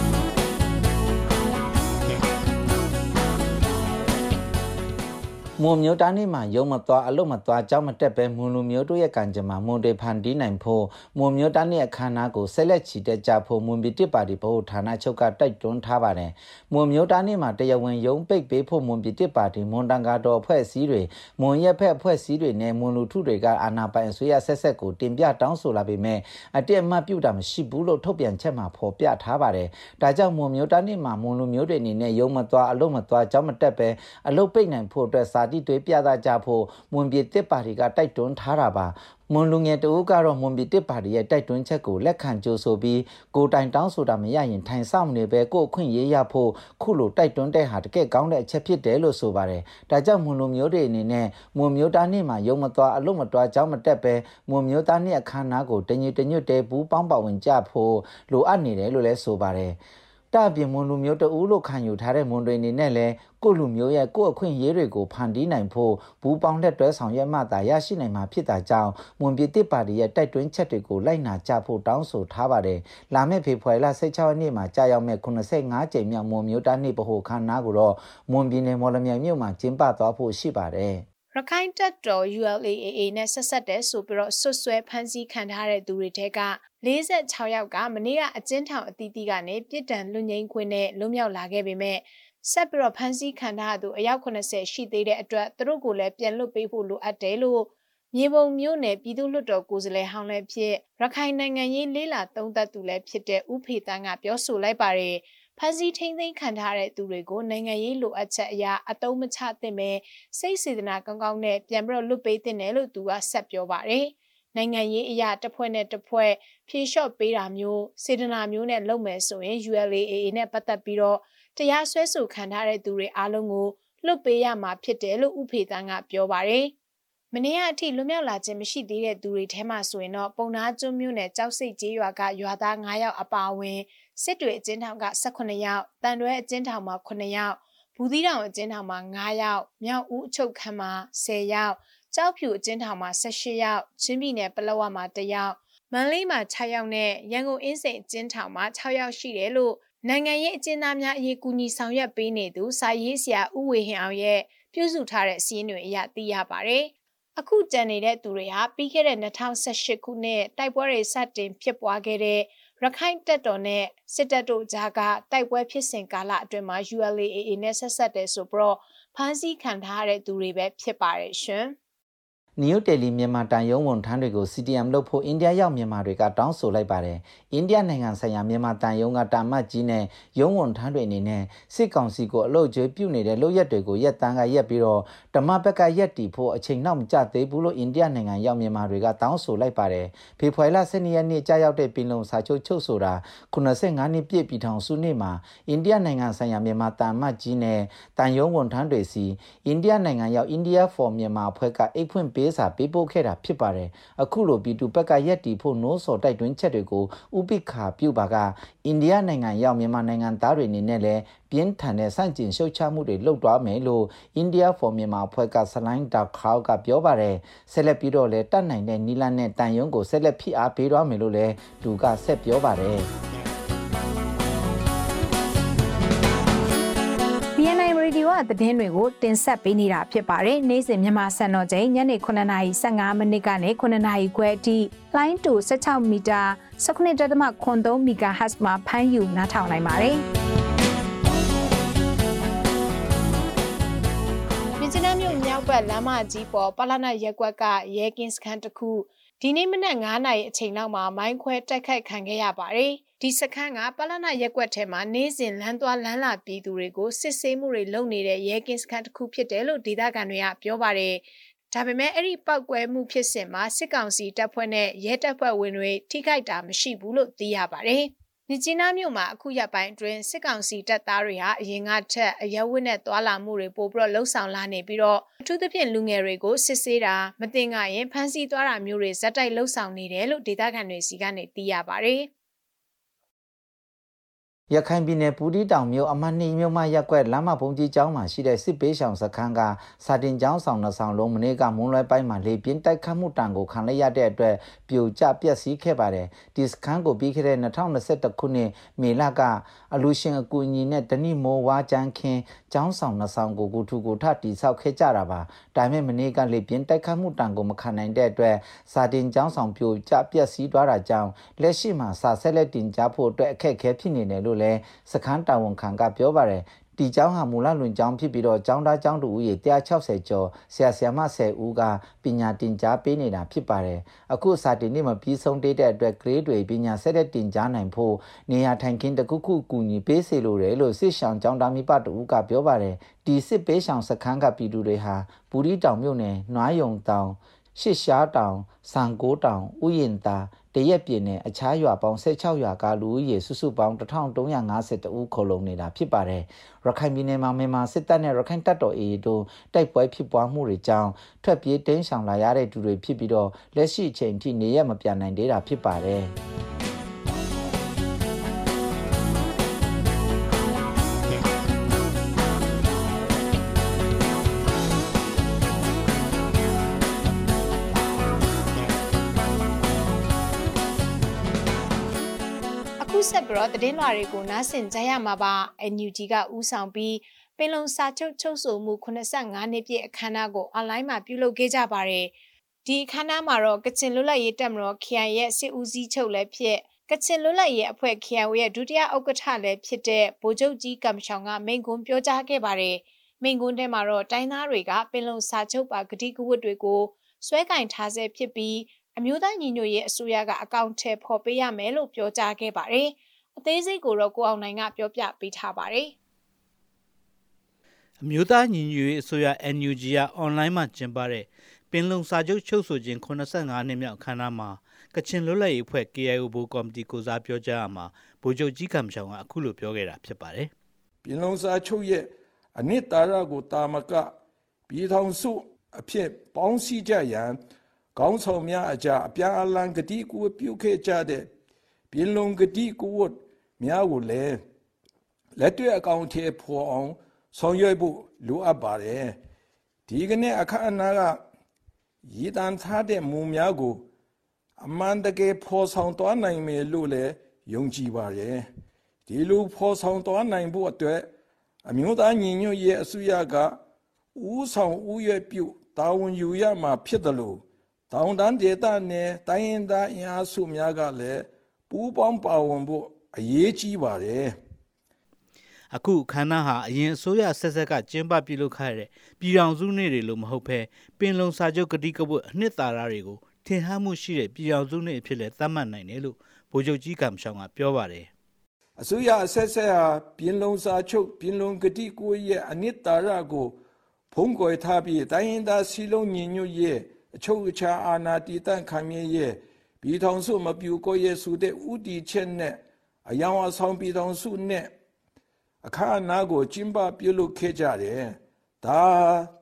မွန်မျိုးသားနေ့မှာရုံမသွားအလို့မသွားကြောင်းမတက်ပဲမွန်လူမျိုးတို့ရဲ့ကံကြမ္မာမွန်တွေဖန်တီးနိုင်ဖို့မွန်မျိုးသားနေ့အခမ်းအနားကိုဆက်လက်ချီတက်ကြဖို့မွန်ပြည်တစ်ပါတီဗဟိုဌာနချုပ်ကတိုက်တွန်းထားပါတယ်။မွန်မျိုးသားနေ့မှာတရားဝင်ရုံးပိတ်ပေးဖို့မွန်ပြည်တစ်ပါတီမွန်တန်ကာတော်ဖွဲ့စည်းတွေမွန်ရက်ဖက်ဖွဲ့စည်းတွေနဲ့မွန်လူထုတွေကအာဏာပိုင်အစိုးရဆက်ဆက်ကိုတင်ပြတောင်းဆိုလာပေမဲ့အတိအမှတ်ပြုတာမရှိဘူးလို့ထုတ်ပြန်ချက်မှာဖော်ပြထားပါတယ်။ဒါကြောင့်မွန်မျိုးသားနေ့မှာမွန်လူမျိုးတွေအနေနဲ့ရုံးမသွားအလို့မသွားကြောင်းမတက်ပဲအလို့ပိတ်နိုင်ဖို့အတွက်စာတိတွေပြသကြဖို့မွန်ပြည်တစ်ပါတီကတိုက်တွန်းထားတာပါမွန်လူငယ်တဦးကတော့မွန်ပြည်တစ်ပါတီရဲ့တိုက်တွန်းချက်ကိုလက်ခံကြိုဆိုပြီးကိုတိုင်တောင်းဆိုတာမရရင်ထိုင်ဆောင်နေပဲကိုအခွင့်ရေးရဖို့ခုလိုတိုက်တွန်းတဲ့ဟာတကယ်ကောင်းတဲ့အချက်ဖြစ်တယ်လို့ဆိုပါတယ်။ဒါကြောင့်မွန်လူမျိုးတွေအနေနဲ့မွန်မျိုးသားနေ့မှာရုံမသွားအလို့မသွားကြောင်းမတက်ပဲမွန်မျိုးသားနေ့အခမ်းအနားကိုတညွတညွတဲဘူးပေါင်းပါဝင်ကြဖို့လိုအပ်နေတယ်လို့လည်းဆိုပါတယ်။ တပြင်မွန်လူမျိုးတဦးလို့ခံယူထားတဲ့မွန်တွေအနေနဲ့လည်းကိုလူမျိုးရဲ့ကိုအခွင့်အရေးတွေကိုဖန်တီးနိုင်ဖို့ဘူးပေါင်းလက်တွဲဆောင်ရွက်မှသာရရှိနိုင်မှာဖြစ်တာကြောင့်မွန်ပြည်တစ်ပါတီရဲ့တိုက်တွန်းချက်တွေကိုလိုက်နာကြဖို့တောင်းဆိုထားပါတယ်။လာမယ့်ဖေဖော်ဝါရီလ16ရက်နေ့မှာကြာရောက်မဲ့85ကြိမ်မြောက်မွန်မျိုးသားနေ့ဗဟိုခမ်းနားကိုတော့မွန်ပြည်နယ်မော်လမြိုင်မြို့မှာကျင်းပသွားဖို့ရှိပါတယ်။ ရခိုင်တပ်တော် ULAA နဲ့ဆက်ဆက်တဲ့ဆိုပြီးတော့ဆွဆွဲဖမ်းဆီးခံထားတဲ့သူတွေတဲက46ယောက်ကမနေ့ကအကျဉ်းထောင်အသီးသီးကနေပြစ်ဒဏ်လွတ်ငြိမ်းခွင့်နဲ့လွတ်မြောက်လာခဲ့ပေမဲ့ဆက်ပြီးတော့ဖမ်းဆီးခံထားသူအယောက်80ရှိသေးတဲ့အတွက်သူတို့ကိုလည်းပြန်လွတ်ပေးဖို့လိုအပ်တယ်လို့မြေပုံမျိုးနယ်ပြည်သူ့လွှတ်တော်ကိုယ်စားလှယ်ဟောင်းလည်းဖြစ်ရခိုင်နိုင်ငံရေးလေးလာသုံးသပ်သူလည်းဖြစ်တဲ့ဦးဖေတန်းကပြောဆိုလိုက်ပါတယ် ဖန်စီထိမ့်သိမ်းခံထားတဲ့သူတွေကိုနိုင်ငံရေးလိုအပ်ချက်အရာအတုံးမချသင့်ပဲစိတ်စေတနာကောင်းကောင်းနဲ့ပြန်ပြီးတော့လွတ်ပေးသင့်တယ်လို့သူကဆက်ပြောပါတယ်။နိုင်ငံရေးအရာတစ်ဖွဲ့နဲ့တစ်ဖွဲ့ဖြေလျှော့ပေးတာမျိုးစေတနာမျိုးနဲ့လုပ်မယ်ဆိုရင် ULAA နဲ့ပတ်သက်ပြီးတော့တရားစွဲဆိုခံထားတဲ့သူတွေအားလုံးကိုလွတ်ပေးရမှာဖြစ်တယ်လို့ဥဖေတန်းကပြောပါတယ် မနေ့ကအထိလွမြောက်လာခြင်းမရှိသေးတဲ့သူတွေထဲမှာဆိုရင်တော့ပုံနာကျွန်းမြို့နယ်ကြောက်စိတ်ကျေးရွာကရွာသား9ယောက်အပါအဝင်စစ်တွေအကျဉ်းထောင်က18ယောက်တန်တွဲအကျဉ်းထောင်မှာ9ယောက်ဘူးသီးတောင်အကျဉ်းထောင်မှာ9ယောက်မြောက်ဦးအချုပ်ခန်းမှာ10ယောက်ကြောက်ဖြူအကျဉ်းထောင်မှာ18ယောက်ချင်းပြည်နယ်ပလောဝမှာ1ယောက်မန္တလေးမှာ6ယောက်နဲ့ရန်ကုန်အင်းစိန်အကျဉ်းထောင်မှာ6ယောက်ရှိတယ်လို့နိုင်ငံရေးအကျဉ်းသားများအရေးကူညီဆောင်ရွက်ပေးနေသူစာရေးဆရာဦးဝေဟင်အောင်ရဲ့ပြုစုထားတဲ့စီးရင်တွေအရသိရပါတယ်။ အခုကြံနေတဲ့သူတွေဟာပြီးခဲ့တဲ့2018ခုနှစ်တိုက်ပွဲတွေစတင်ဖြစ်ပွားခဲ့တဲ့ရခိုင်တပ်တော်နဲ့စစ်တပ်တို့ကြားကတိုက်ပွဲဖြစ်စဉ်ကာလအတွင်းမှာ ULAA နဲ့ဆက်ဆက်တယ်ဆိုပြီးတော့ဖမ်းဆီးခံထားရတဲ့သူတွေပဲဖြစ်ပါတယ်ရှင်။ နယူးတယ်လီမြန်မာတန်ယုံဝန်ထမ်းတွေကို CTM လုပ်ဖို့အိန္ဒိယရောက်မြန်မာတွေကတောင်းဆိုလိုက်ပါတယ်။အိန္ဒိယနိုင်ငံဆိုင်ရာမြန်မာတန်ယုံကတာမတ်ကြီးနဲ့ယုံဝန်ထမ်းတွေအနေနဲ့စစ်ကောင်စီကိုအလို့ကျွေးပြုနေတဲ့လုပ်ရက်တွေကိုရက်တန်းကရက်ပြီးတော့ဓမ္မဘက်ကရက်တီဖို့အချိန်နောက်မကျသေးဘူးလို့အိန္ဒိယနိုင်ငံရောက်မြန်မာတွေကတောင်းဆိုလိုက်ပါတယ်။ဖေဖော်ဝါရီလ12ရက်နေ့ကြာရောက်တဲ့ပင်လုံစာချုပ်ချုပ်ဆိုတာ85နှစ်ပြည့်ပြည်ထောင်စုနေ့မှာအိန္ဒိယနိုင်ငံဆိုင်ရာမြန်မာတန်မတ်ကြီးနဲ့တန်ယုံဝန်ထမ်းတွေစီအိန္ဒိယနိုင်ငံရောက် India for မြန်မာအဖွဲ့ကအိတ်ဖွင့်ပေးစာပေးပို့ခဲ့တာဖြစ်ပါတယ်အခုလိုပြည်သူဘက်ကရက်တီဖို့နိုးစော်တိုက်တွန်းချက်တွေကိုဥပိ္ပခာပြုပါကအိန္ဒိယနိုင်ငံရောက်မြန်မာနိုင်ငံသားတွေအနေနဲ့လည်းပြင်းထန်တဲ့စန့်ကျင်ရှုတ်ချမှုတွေလုပ်သွားမယ်လို့ India for Myanmar အဖွဲ့ကဆလိုင်းဒါခေါကပြောပါတယ်ဆက်လက်ပြီးတော့လည်းတတ်နိုင်တဲ့နီလန်နဲ့တန်ယုံကိုဆက်လက်ဖိအားပေးသွားမယ်လို့လည်းသူကဆက်ပြောပါတယ် BNI Radio ကသတင်းတွေကိုတင်ဆက်ပေးနေတာဖြစ်ပါတယ်။နေ့စဉ်မြန်မာစံတော်ချိန်ညနေ9:15မိနစ်ကနေ9:00ခွဲအထိလိုင်းတူ16မီတာ19.3 MHz မှာဖမ်းယူနားထောင်နိုင်ပါတယ်။မြင်းချနမြို့မြောက်ဘက်လမ်းမကြီးပေါ်ပလနာရက်ကွက်ကရဲကင်းစခန်းတစ်ခုဒီနေ့မနက်9နာရီအချိန်လောက်မှာမိုင်းခွဲတိုက်ခိုက်ခံခဲ့ရပါတယ်။ ဒီစခန်းကပလနာရက်ကွက်ထဲမှာနေ့စဉ်လမ်းသွားလမ်းလာပြည်သူတွေကိုစစ်ဆေးမှုတွေလုပ်နေတဲ့ရဲကင်းစခန်းတစ်ခုဖြစ်တယ်လို့ဒေသခံတွေကပြောပါတယ်။ဒါပေမဲ့အဲ့ဒီပောက်ကွဲမှုဖြစ်စဉ်မှာစစ်ကောင်စီတပ်ဖွဲ့နဲ့ရဲတပ်ဖွဲ့ဝင်တွေထိခိုက်တာမရှိဘူးလို့သိရပါတယ်။မြစ်ကြီးနားမြို့မှာအခုရက်ပိုင်းအတွင်းစစ်ကောင်စီတပ်သားတွေဟာအရင်ကထက်အရဝတ်နဲ့သွာလာမှုတွေပိုပြီးတော့လှုပ်ဆောင်လာနေပြီးတော့အထူးသဖြင့်လူငယ်တွေကိုစစ်ဆေးတာမတင်ကရင်ဖမ်းဆီးသွားတာမျိုးတွေဇက်တိုက်လှုပ်ဆောင်နေတယ်လို့ဒေသခံတွေစီကနေသိရပါတယ်။ ရခိုင်ပြည်နယ်ပူတီတောင်မြို့အမတ်နှီမြို့မရက်ကွက်လမ်းမဘုံကြီးကျောင်းမှာရှိတဲ့စစ်ပေးဆောင်စခန်းကစာတင်ကျောင်းဆောင်နှစ်ဆောင်လုံးမနေ့ကမွန်းလွဲပိုင်းမှာလေပြင်းတိုက်ခတ်မှုတံကိုခံလိုက်ရတဲ့အတွက်ပြိုကျပျက်စီးခဲ့ပါတယ်ဒီစခန်းကိုပြီးခဲ့တဲ့2021ခုနှစ်မေလကအလူရှင်အကူအညီနဲ့တနိမောဝါချန်းခင်းကျောင်းဆောင်နှစ်ဆောင်ကိုကုထုကိုထတိဆောက်ခဲ့ကြတာပါဒါပေမဲ့မနေ့ကလေပြင်းတိုက်ခတ်မှုတံကိုမခံနိုင်တဲ့အတွက်စာတင်ကျောင်းဆောင်ပြိုကျပျက်စီးသွားတာကြောင့်လက်ရှိမှာစာဆက်လက်တင်ကြားဖို့အတွက်အခက်အခဲဖြစ်နေတယ်လို့လည်းစခန်းတာဝန်ခံကပြောပါတယ် ဒီကျောင်းဟာမူလလွန်ကျောင်းဖြစ်ပြီးတော့ကျောင်းသားကျောင်းသူဦးရေ160ကျော်ဆရာဆရာမ10ဦးကပညာတင်ကြားပေးနေတာဖြစ်ပါတယ်အခုစာတင်နေ့မှာပြီးဆုံးတဲ့အတွက် grade တွေပညာဆက်တဲ့တင်ကြားနိုင်ဖို့နေရာထိုင်ခင်းတစ်ခုခုကူညီပေးစေလိုတယ်လို့စစ်ဆောင်ကျောင်းသားမိဘတူကပြောပါတယ်ဒီစစ်ပေးဆောင်စခန်းကပြည်သူတွေဟာပူရီတောင်မြို့နယ်နွားယုံတောင်ရှစ်ရှားတောင်စံကိုးတောင်ဥယျင်သာ တရက်ပြင်းနဲ့အခြားရွာပေါင်း16ရွာကလူဦးရေစုစုပေါင်း1350ဦးခုလုံနေတာဖြစ်ပါတယ်။ရခိုင်ပြည်နယ်မှာမြန်မာစစ်တပ်နဲ့ရခိုင်တပ်တော် AA တို့တိုက်ပွဲဖြစ်ပွားမှုတွေကြောင့်ထွက်ပြေးတင်းရှောင်လာရတဲ့သူတွေဖြစ်ပြီးတော့လက်ရှိအချိန်ထိနေရမပြန်နိုင်သေးတာဖြစ်ပါတယ်။ ဆက်ပြီးတော့သတင်းလွှာတွေကိုနားဆင်ကြရမှာပါ NUG ကဥဆောင်ပြီးပင်လုံစာချုပ်ချုပ်ဆိုမှု85နှစ်ပြည့်အခမ်းအနားကိုအွန်လိုင်းမှာပြုလုပ်ခဲ့ကြပါတယ်ဒီအခမ်းအနားမှာတော့ကချင်လွတ်လပ်ရေးတပ်မတော် KI ရဲ့စစ်ဦးစီးချုပ်လည်းဖြစ်ကချင်လွတ်လပ်ရေးအဖွဲ့ KIO ရဲ့ဒုတိယဥက္ကဋ္ဌလည်းဖြစ်တဲ့ဗိုလ်ချုပ်ကြီးကမ်ရှောင်ကမိန့်ခွန်းပြောကြားခဲ့ပါတယ်မိန့်ခွန်းထဲမှာတော့တိုင်းသားတွေကပင်လုံစာချုပ်ပါဂတိကဝတ်တွေကိုဆွဲကင်ထားဆဲဖြစ်ပြီး အမျိုးသားညီညွတ်ရေးအစိုးရကအကောင့်ထဲပေါ်ပေးရမယ်လို့ပြောကြားခဲ့ပါတယ်။အသေးစိတ်ကိုတော့ကိုအောင်နိုင်ကပြောပြပေးထားပါတယ်။အမျိုးသားညီညွတ်ရေးအစိုးရ NUG ကအွန်လိုင်းမှာကျင်းပတဲ့ပင်လုံစာချုပ်ချုပ်ဆိုခြင်း85နှစ်မြောက်အခမ်းအနားမှာကချင်လွတ်လပ်ရေးအဖွဲ့ KIO ဘူကော်မတီကိုစားပြောကြားအမှာဗိုလ်ချုပ်ကြီးကံရှောင်ကအခုလိုပြောခဲ့တာဖြစ်ပါတယ်။ပင်လုံစာချုပ်ရဲ့အနှစ်သာရကိုတာမကပြည်ထောင်စုအဖြစ်ပေါင်းစည်းကြရန် ခေါင်းဆောင်များအကြအပြန်အလှန်ဂတိကူပြုခဲ့ကြတဲ့ပြည်လုံးဂတိကူဝတ်များကိုလည်းလက်တွေ့အကောင့်ထဲပေါ်အောင်ဆောင်ရွက်ဖို့လိုအပ်ပါတယ်ဒီကနေ့အခမ်းအနားကရည်တန်ထားတဲ့မူများကိုအမှန်တကယ်ဖော်ဆောင်သွားနိုင်မယ်လို့လည်းယုံကြည်ပါတယ်ဒီလိုဖော်ဆောင်သွားနိုင်ဖို့အတွက်အမျိုးသားညီညွတ်ရေးအစိုးရကဦးဆောင်ဦးရွက်ပြုတာဝန်ယူရမှာဖြစ်တယ်လို့ တောင်တန်းဒေသနဲ့တိုင်းရင်းသားအင်အားစုများကလည်းပူးပေါင်းပါဝင်ဖို့အရေးကြီးပါတယ်အခုခန္ဓာဟာအရင်အစိုးရဆက်ဆက်ကကျင်းပပြုလုပ်ခဲ့တဲ့ပြည်တော်စုနေ့တွေလို့မဟုတ်ဘဲပင်လုံစာချုပ်ကတိကဝတ်အနှစ်သာရတွေကိုထင်ဟမှုရှိတဲ့ပြည်တော်စုနေ့အဖြစ်လဲသတ်မှတ်နိုင်တယ်လို့ဗိုလ်ချုပ်ကြီးကမ်ရှောင်းကပြောပါတယ်အစိုးရအဆက်ဆက်ဟာပြင်လုံစာချုပ်ပြင်လုံကတိကိုရဲ့အနှစ်သာရကိုဖုံးကွယ်ထားပြီးတိုင်းရင်းသားစီလုံးညီညွတ်ရဲ့ အချုပ်အခြာအာဏာတည်တံ့ခံမြဲရဲ့ပြည်ထောင်စုမပြူကိုရဲ့ဆိုတဲ့ဥတီချက်နဲ့အယောင်အဆောင်ပြည်ထောင်စုနဲ့အခါအနားကိုကျင်းပပြုလုပ်ခဲ့ကြတယ်။ဒါ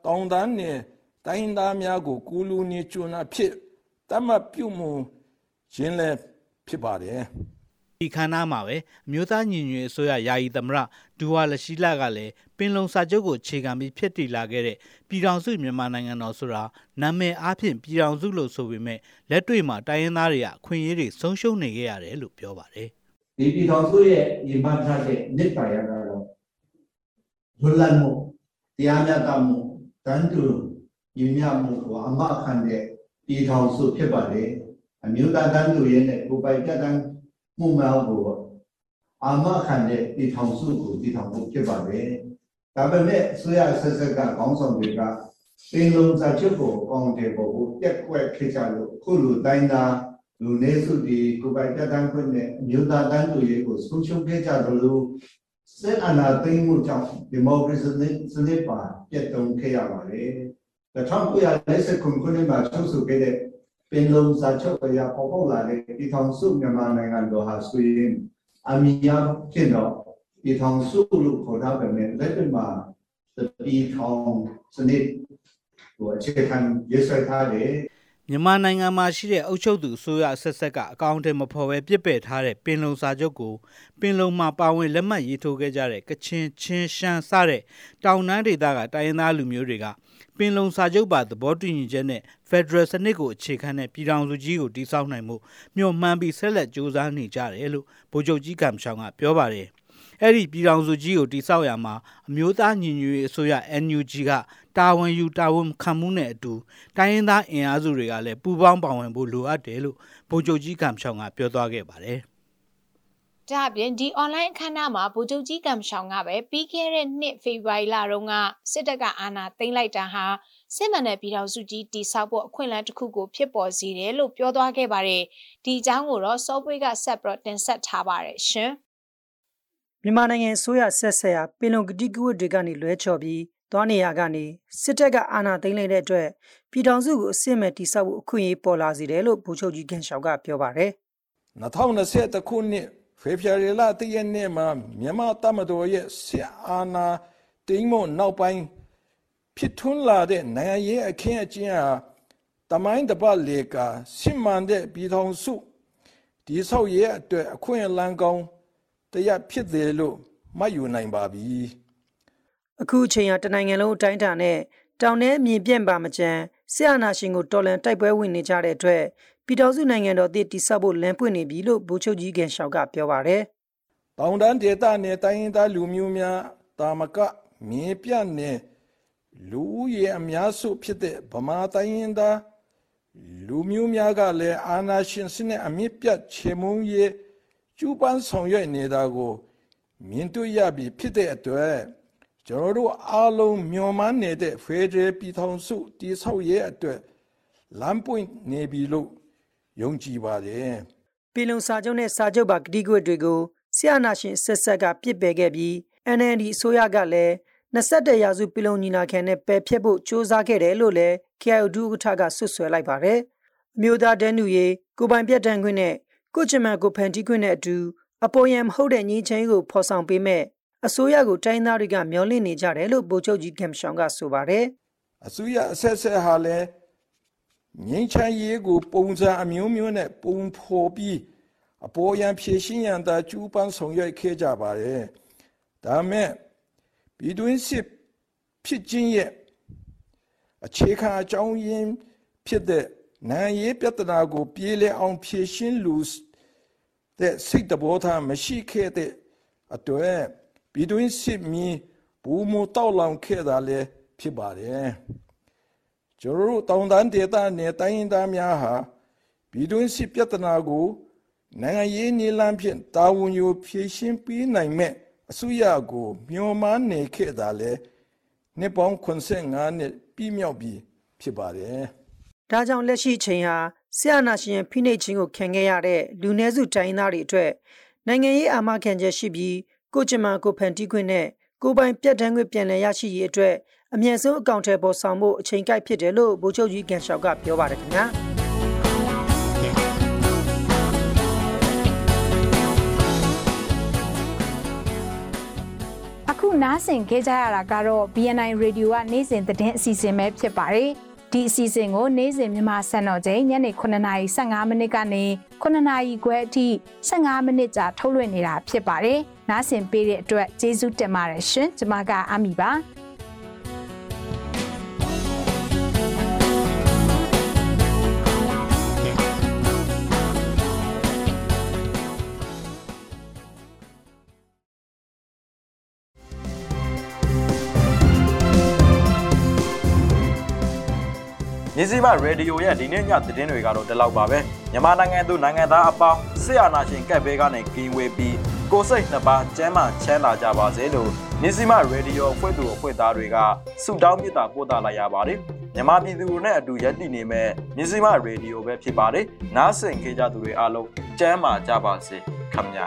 တောင်တန်းနဲ့တိုင်းသားများကိုကူလူနေကျွနာဖြစ်တတ်မှတ်ပြုမှုခြင်းလည်းဖြစ်ပါတယ်။ ဒီခန္ဓာမှာပဲအမျိုးသားညီညွတ်ရေးအစိုးရယာယီသမရဒူဝါလရှိလာကလည်းပင်လုံစာချုပ်ကိုခြေခံပြီးဖြစ်တည်လာခဲ့တဲ့ပြည်ထောင်စုမြန်မာနိုင်ငံတော်ဆိုတာနာမည်အားဖြင့်ပြည်ထောင်စုလို့ဆိုပေမဲ့လက်တွေ့မှာတိုင်းရင်းသားတွေကအခွင့်အရေးတွေဆုံးရှုံးနေခဲ့ရတယ်လို့ပြောပါတယ်ဒီပြည်ထောင်စုရဲ့ညီမထားတဲ့မြစ်ပါရကတော့လွတ်လပ်မှုတရားမျှတမှုတန်တူညီမျှမှုကိုအမခံတဲ့ပြည်ထောင်စုဖြစ်ပါတယ်အမျိုးသားတန်တူရဲ့ကိုယ်ပိုင်ပြတ်တန်း မှုများကိုအာမခံတဲ့ပြည်ထောင်စုကိုပြည်ထောင်ဖို့ဖြစ်ပါတယ်။ဒါပေမဲ့အစိုးရဆက်ဆက်ကခေါင်းဆောင်တွေကပင်လုံစာချုပ်ကိုအကောင်တယ်ပေါ်ကိုပြက်ကွက်ခေကြလို့ခုလိုတိုင်းသားလူနေစုဒီကိုပိုင်ပြတ်တန်းခွင့်နဲ့အမျိုးသားတန်းတူရေးကိုဆုံးရှုံးခဲ့ကြတယ်လို့စစ်အာဏာသိမ်းမှုကြောင့်ဒီမိုကရေစီစနစ်ပါပြတ်တုံခဲ့ရပါတယ်။1949ခုနှစ်မှာချုပ်ဆိုခဲ့တဲ့ ပင်လုံစာချုပ်အရာပေါ်ပေါက်လာတဲ့ပြည်ထောင်စုမြန်မာနိုင်ငံတော်ဟာဆိုရင်အမီယာဖြစ်တော့ပြည်ထောင်စုလို့ခေါ်ထားပေမဲ့လက်တွေ့မှာပြည်ထောင်စနစ်ဟိုအခြေခံရေးဆွဲထားတယ်မြန်မာနိုင်ငံမှာရှိတဲ့အုပ်ချုပ်သူအစိုးရဆက်ဆက်ကအကောင့်ထဲမဖော်ပဲပြစ်ပယ်ထားတဲ့ပင်လုံစာချုပ်ကိုပင်လုံမှာပါဝင်လက်မှတ်ရေးထိုးခဲ့ကြတဲ့ကချင်ချင်းရှမ်းစတဲ့တောင်တန်းဒေသကတိုင်းရင်းသားလူမျိုးတွေက ပင်လုံစာချုပ်ပါသဘောတူညီချက်နဲ့ Federal စနစ်ကိုအခြေခံတဲ့ပြည်ထောင်စုကြီးကိုတည်ဆောက်နိုင်မှုမျှော်မှန်းပြီးဆက်လက်ကြိုးစားနေကြတယ်လို့ဗိုလ်ချုပ်ကြီးကမ်ရှောင်းကပြောပါတယ်။အဲ့ဒီပြည်ထောင်စုကြီးကိုတည်ဆောက်ရမှာအမျိုးသားညီညွတ်ရေးအစိုးရ NUG ကတာဝန်ယူတာဝန်ခံမှုနဲ့အတူတိုင်းရင်းသားအင်အားစုတွေကလည်းပူးပေါင်းပါဝင်ဖို့လိုအပ်တယ်လို့ဗိုလ်ချုပ်ကြီးကမ်ရှောင်းကပြောသွားခဲ့ပါတယ်။ ဒါအပြင်ဒီ online အခမ်းအနားမှာဗိုလ်ချုပ်ကြီးကမ်ရှောင်းကပဲပြီးခဲ့တဲ့နှစ်ဖေဖော်ဝါရီလတုန်းကစစ်တပ်ကအာဏာသိမ်းလိုက်တာဟာစစ်မှန်တဲ့ပြည်ထောင်စုကြီးတည်ဆောက်ဖို့အခွင့်အလမ်းတစ်ခုကိုဖြစ်ပေါ်စေတယ်လို့ပြောသွားခဲ့ပါတယ်။ဒီအကြောင်းကိုတော့စောပွေးကဆက်ပြီးတင်ဆက်ထားပါတယ်ရှင်။မြန်မာနိုင်ငံဆိုရဆက်ဆက်ရပင်လုံကတိကဝတ်တွေကနေလွဲချော်ပြီးသွားနေရကနေစစ်တပ်ကအာဏာသိမ်းလိုက်တဲ့အတွက်ပြည်ထောင်စုကိုအစစ်မဲ့တည်ဆောက်ဖို့အခွင့်အရေးပေါ်လာစေတယ်လို့ဗိုလ်ချုပ်ကြီးကန်ရှောင်းကပြောပါတယ်။2020ခုနှစ် ဖေဖော်ဝါရီလတရက်နေ့မှာမြန်မာတမတော်ရဲ့စစ်အာဏာသိမ်းမှုနောက်ပိုင်းဖြစ်ထွန်းလာတဲ့နိုင်ငံရေးအခင်းအကျင်းဟာတမိုင်းတပတ်လေကစစ်မှန်တဲ့ပြည်ထောင်စုဒီဆောက်ရဲ့အတွက်အခွင့်အလမ်းကောင်းတရားဖြစ်တယ်လို့မှတ်ယူနိုင်ပါပြီအခုအချိန်ဟာတနိုင်ငံလုံးအတိုင်းအတာနဲ့တောင်ထဲမြင်ပြန့်ပါမကြမ်းဆရာနာရှင်ကိုတော်လန်တိုက်ပွဲဝင်နေကြတဲ့အတွက် ပြည်တော်စုနိုင်ငံတော်တည်တိဆောက်ဖို့လမ်းပွင့်နေပြီလို့ဗိုလ်ချုပ်ကြီးကန်ရှောက်ကပြောပါတယ်။တောင်တန်းဒေသနဲ့တိုင်းရင်းသားလူမျိုးများတာမကမြေပြန့်နဲ့လူဦးရေအများစုဖြစ်တဲ့ဗမာတိုင်းရင်းသားလူမျိုးများကလည်းအာဏာရှင်စနစ်အမြင့်ပြတ်ချေမှုန်းရေးကျူးပန်းဆောင်ရွက်နေတာကိုမြင်တွေ့ရပြီးဖြစ်တဲ့အတွက်ကျွန်တော်တို့အားလုံးမျှော်မှန်းနေတဲ့ဖေဒရယ်ပြည်ထောင်စုတည်ဆောက်ရေးအတွက်လမ်းပွင့်နေပြီလို့ ယုံကြည်ပါတယ်ပြည်လုံစာချုပ်နဲ့စာချုပ်ပါကတိကဝတ်တွေကိုဆရာနာရှင်ဆက်ဆက်ကပြစ်ပယ်ခဲ့ပြီး NND အစိုးရကလည်း21ရာစုပြည်လုံညီလာခံနဲ့ပယ်ဖျက်ဖို့ကြိုးစားခဲ့တယ်လို့လည်း KIO ဒုဥက္ကဋ္ဌကဆွဆွဲလိုက်ပါတယ်အမျိုးသားတန်းတူရေးကိုပိုင်ပြတ်တန်းခွင့်နဲ့ကိုချမန်ကိုဖန်တီးခွင့်နဲ့အတူအပေါ်ယံမဟုတ်တဲ့ညီချင်းကိုဖော်ဆောင်ပေးမဲ့အစိုးရကိုတိုင်းသားတွေကမျောလင့်နေကြတယ်လို့ဗိုလ်ချုပ်ကြီးကမ်ရှောင်းကဆိုပါတယ်အစိုးရအဆက်ဆက်ဟာလည်း ငင်းချမ်းရေးကိုပုံစံအမျိုးမျိုးနဲ့ပုံဖော်ပြီးအပေါ်ယံဖြည့်ရှင်းရန်သာကျူးပန်းဆောင်ရွက်ခဲ့ကြပါတယ်ဒါမဲ့ပြည်တွင်းစစ်ဖြစ်ခြင်းရဲ့အခြေခံအကြောင်းရင်းဖြစ်တဲ့နိုင်ရေးပြဿနာကို ပြေလည်အောင်ဖြည့်ရှင်းလူတဲ့စိတ်တဘောထားမရှိခဲ့တဲ့အတွက်ပြည်တွင်းစစ်မီဘူမတောက်လောင်ခဲ့တာလည်းဖြစ်ပါတယ် ကျွန်တော်တို့တောင်တန်းဒေသနဲ့တိုင်းရင်းသားများဟာပြည်တွင်းစစ်ပြဿနာကိုနိုင်ငံရေးနည်းလမ်းဖြင့်တာဝန်ယူဖြည့်ရှင်းပေးနိုင်မဲ့အစိုးရကိုမျှော်မှန်းနေခဲ့တာလေနှစ်ပေါင်း85နှစ်ပြည့်မြောက်ပြီဖြစ်ပါတယ်။ဒါကြောင့်လက်ရှိချိန်ဟာဆရာနာရှင်ဖိနှိပ်ခြင်းကိုခံခဲ့ရတဲ့လူနည်းစုတိုင်းသားတွေအတွက်နိုင်ငံရေးအာမခံချက်ရှိပြီးကိုကျမကိုဖန်တီးခွင့်နဲ့ကိုပိုင်ပြတ်တန်းခွင့်ပြန်လည်ရရှိရေးအတွက် အမြင့်ဆုံးအကောင့်ထဲပေါ်ဆောင်ဖို့အချိန်ကိုက်ဖြစ်တယ်လို့ဗိုလ်ချုပ်ကြီးကန်ရှောက်ကပြောပါတယ်ခင်ဗျာ။အခုနားဆင်ခဲ့ကြရတာကတော့ BNI Radio ကနေ့စဉ်သတင်းအစီအစဉ်ပဲဖြစ်ပါတယ်။ဒီအစီအစဉ်ကိုနေ့စဉ်မြန်မာစံတော်ချိန်ညနေ9:15မိနစ်ကနေ9:00ခွဲအထိ15မိနစ်ကြာထုတ်လွှင့်နေတာဖြစ်ပါတယ်။နားဆင်ပေးတဲ့အတွက်ကျေးဇူးတင်ပါတယ်ရှင်။ကျွန်မကအမီပါ။ မြစည်းမရေဒီယိုရဲ့ဒီနေ့ညသတင်းတွေကတော့ဒီလောက်ပါပဲမြန်မာနိုင်ငံသူနိုင်ငံသားအပေါင်းဆရာနာရှင်ကပ်ဘေးကနေကင်းဝေးပြီးကိုစိတ်နှစ်ပါးကျမ်းမာချမ်းသာကြပါစေလို့မြစည်းမရေဒီယိုအဖွဲ့သူအဖွဲ့သားတွေကဆုတောင်းမေတ္တာပို့သလိုက်ရပါတယ်မြန်မာပြည်သူတွေနဲ့အတူရပ်တည်နေမဲ့မြစည်းမရေဒီယိုပဲဖြစ်ပါတယ်နားဆင်ကြကြသူတွေအားလုံးကျမ်းမာကြပါစေခင်ဗျာ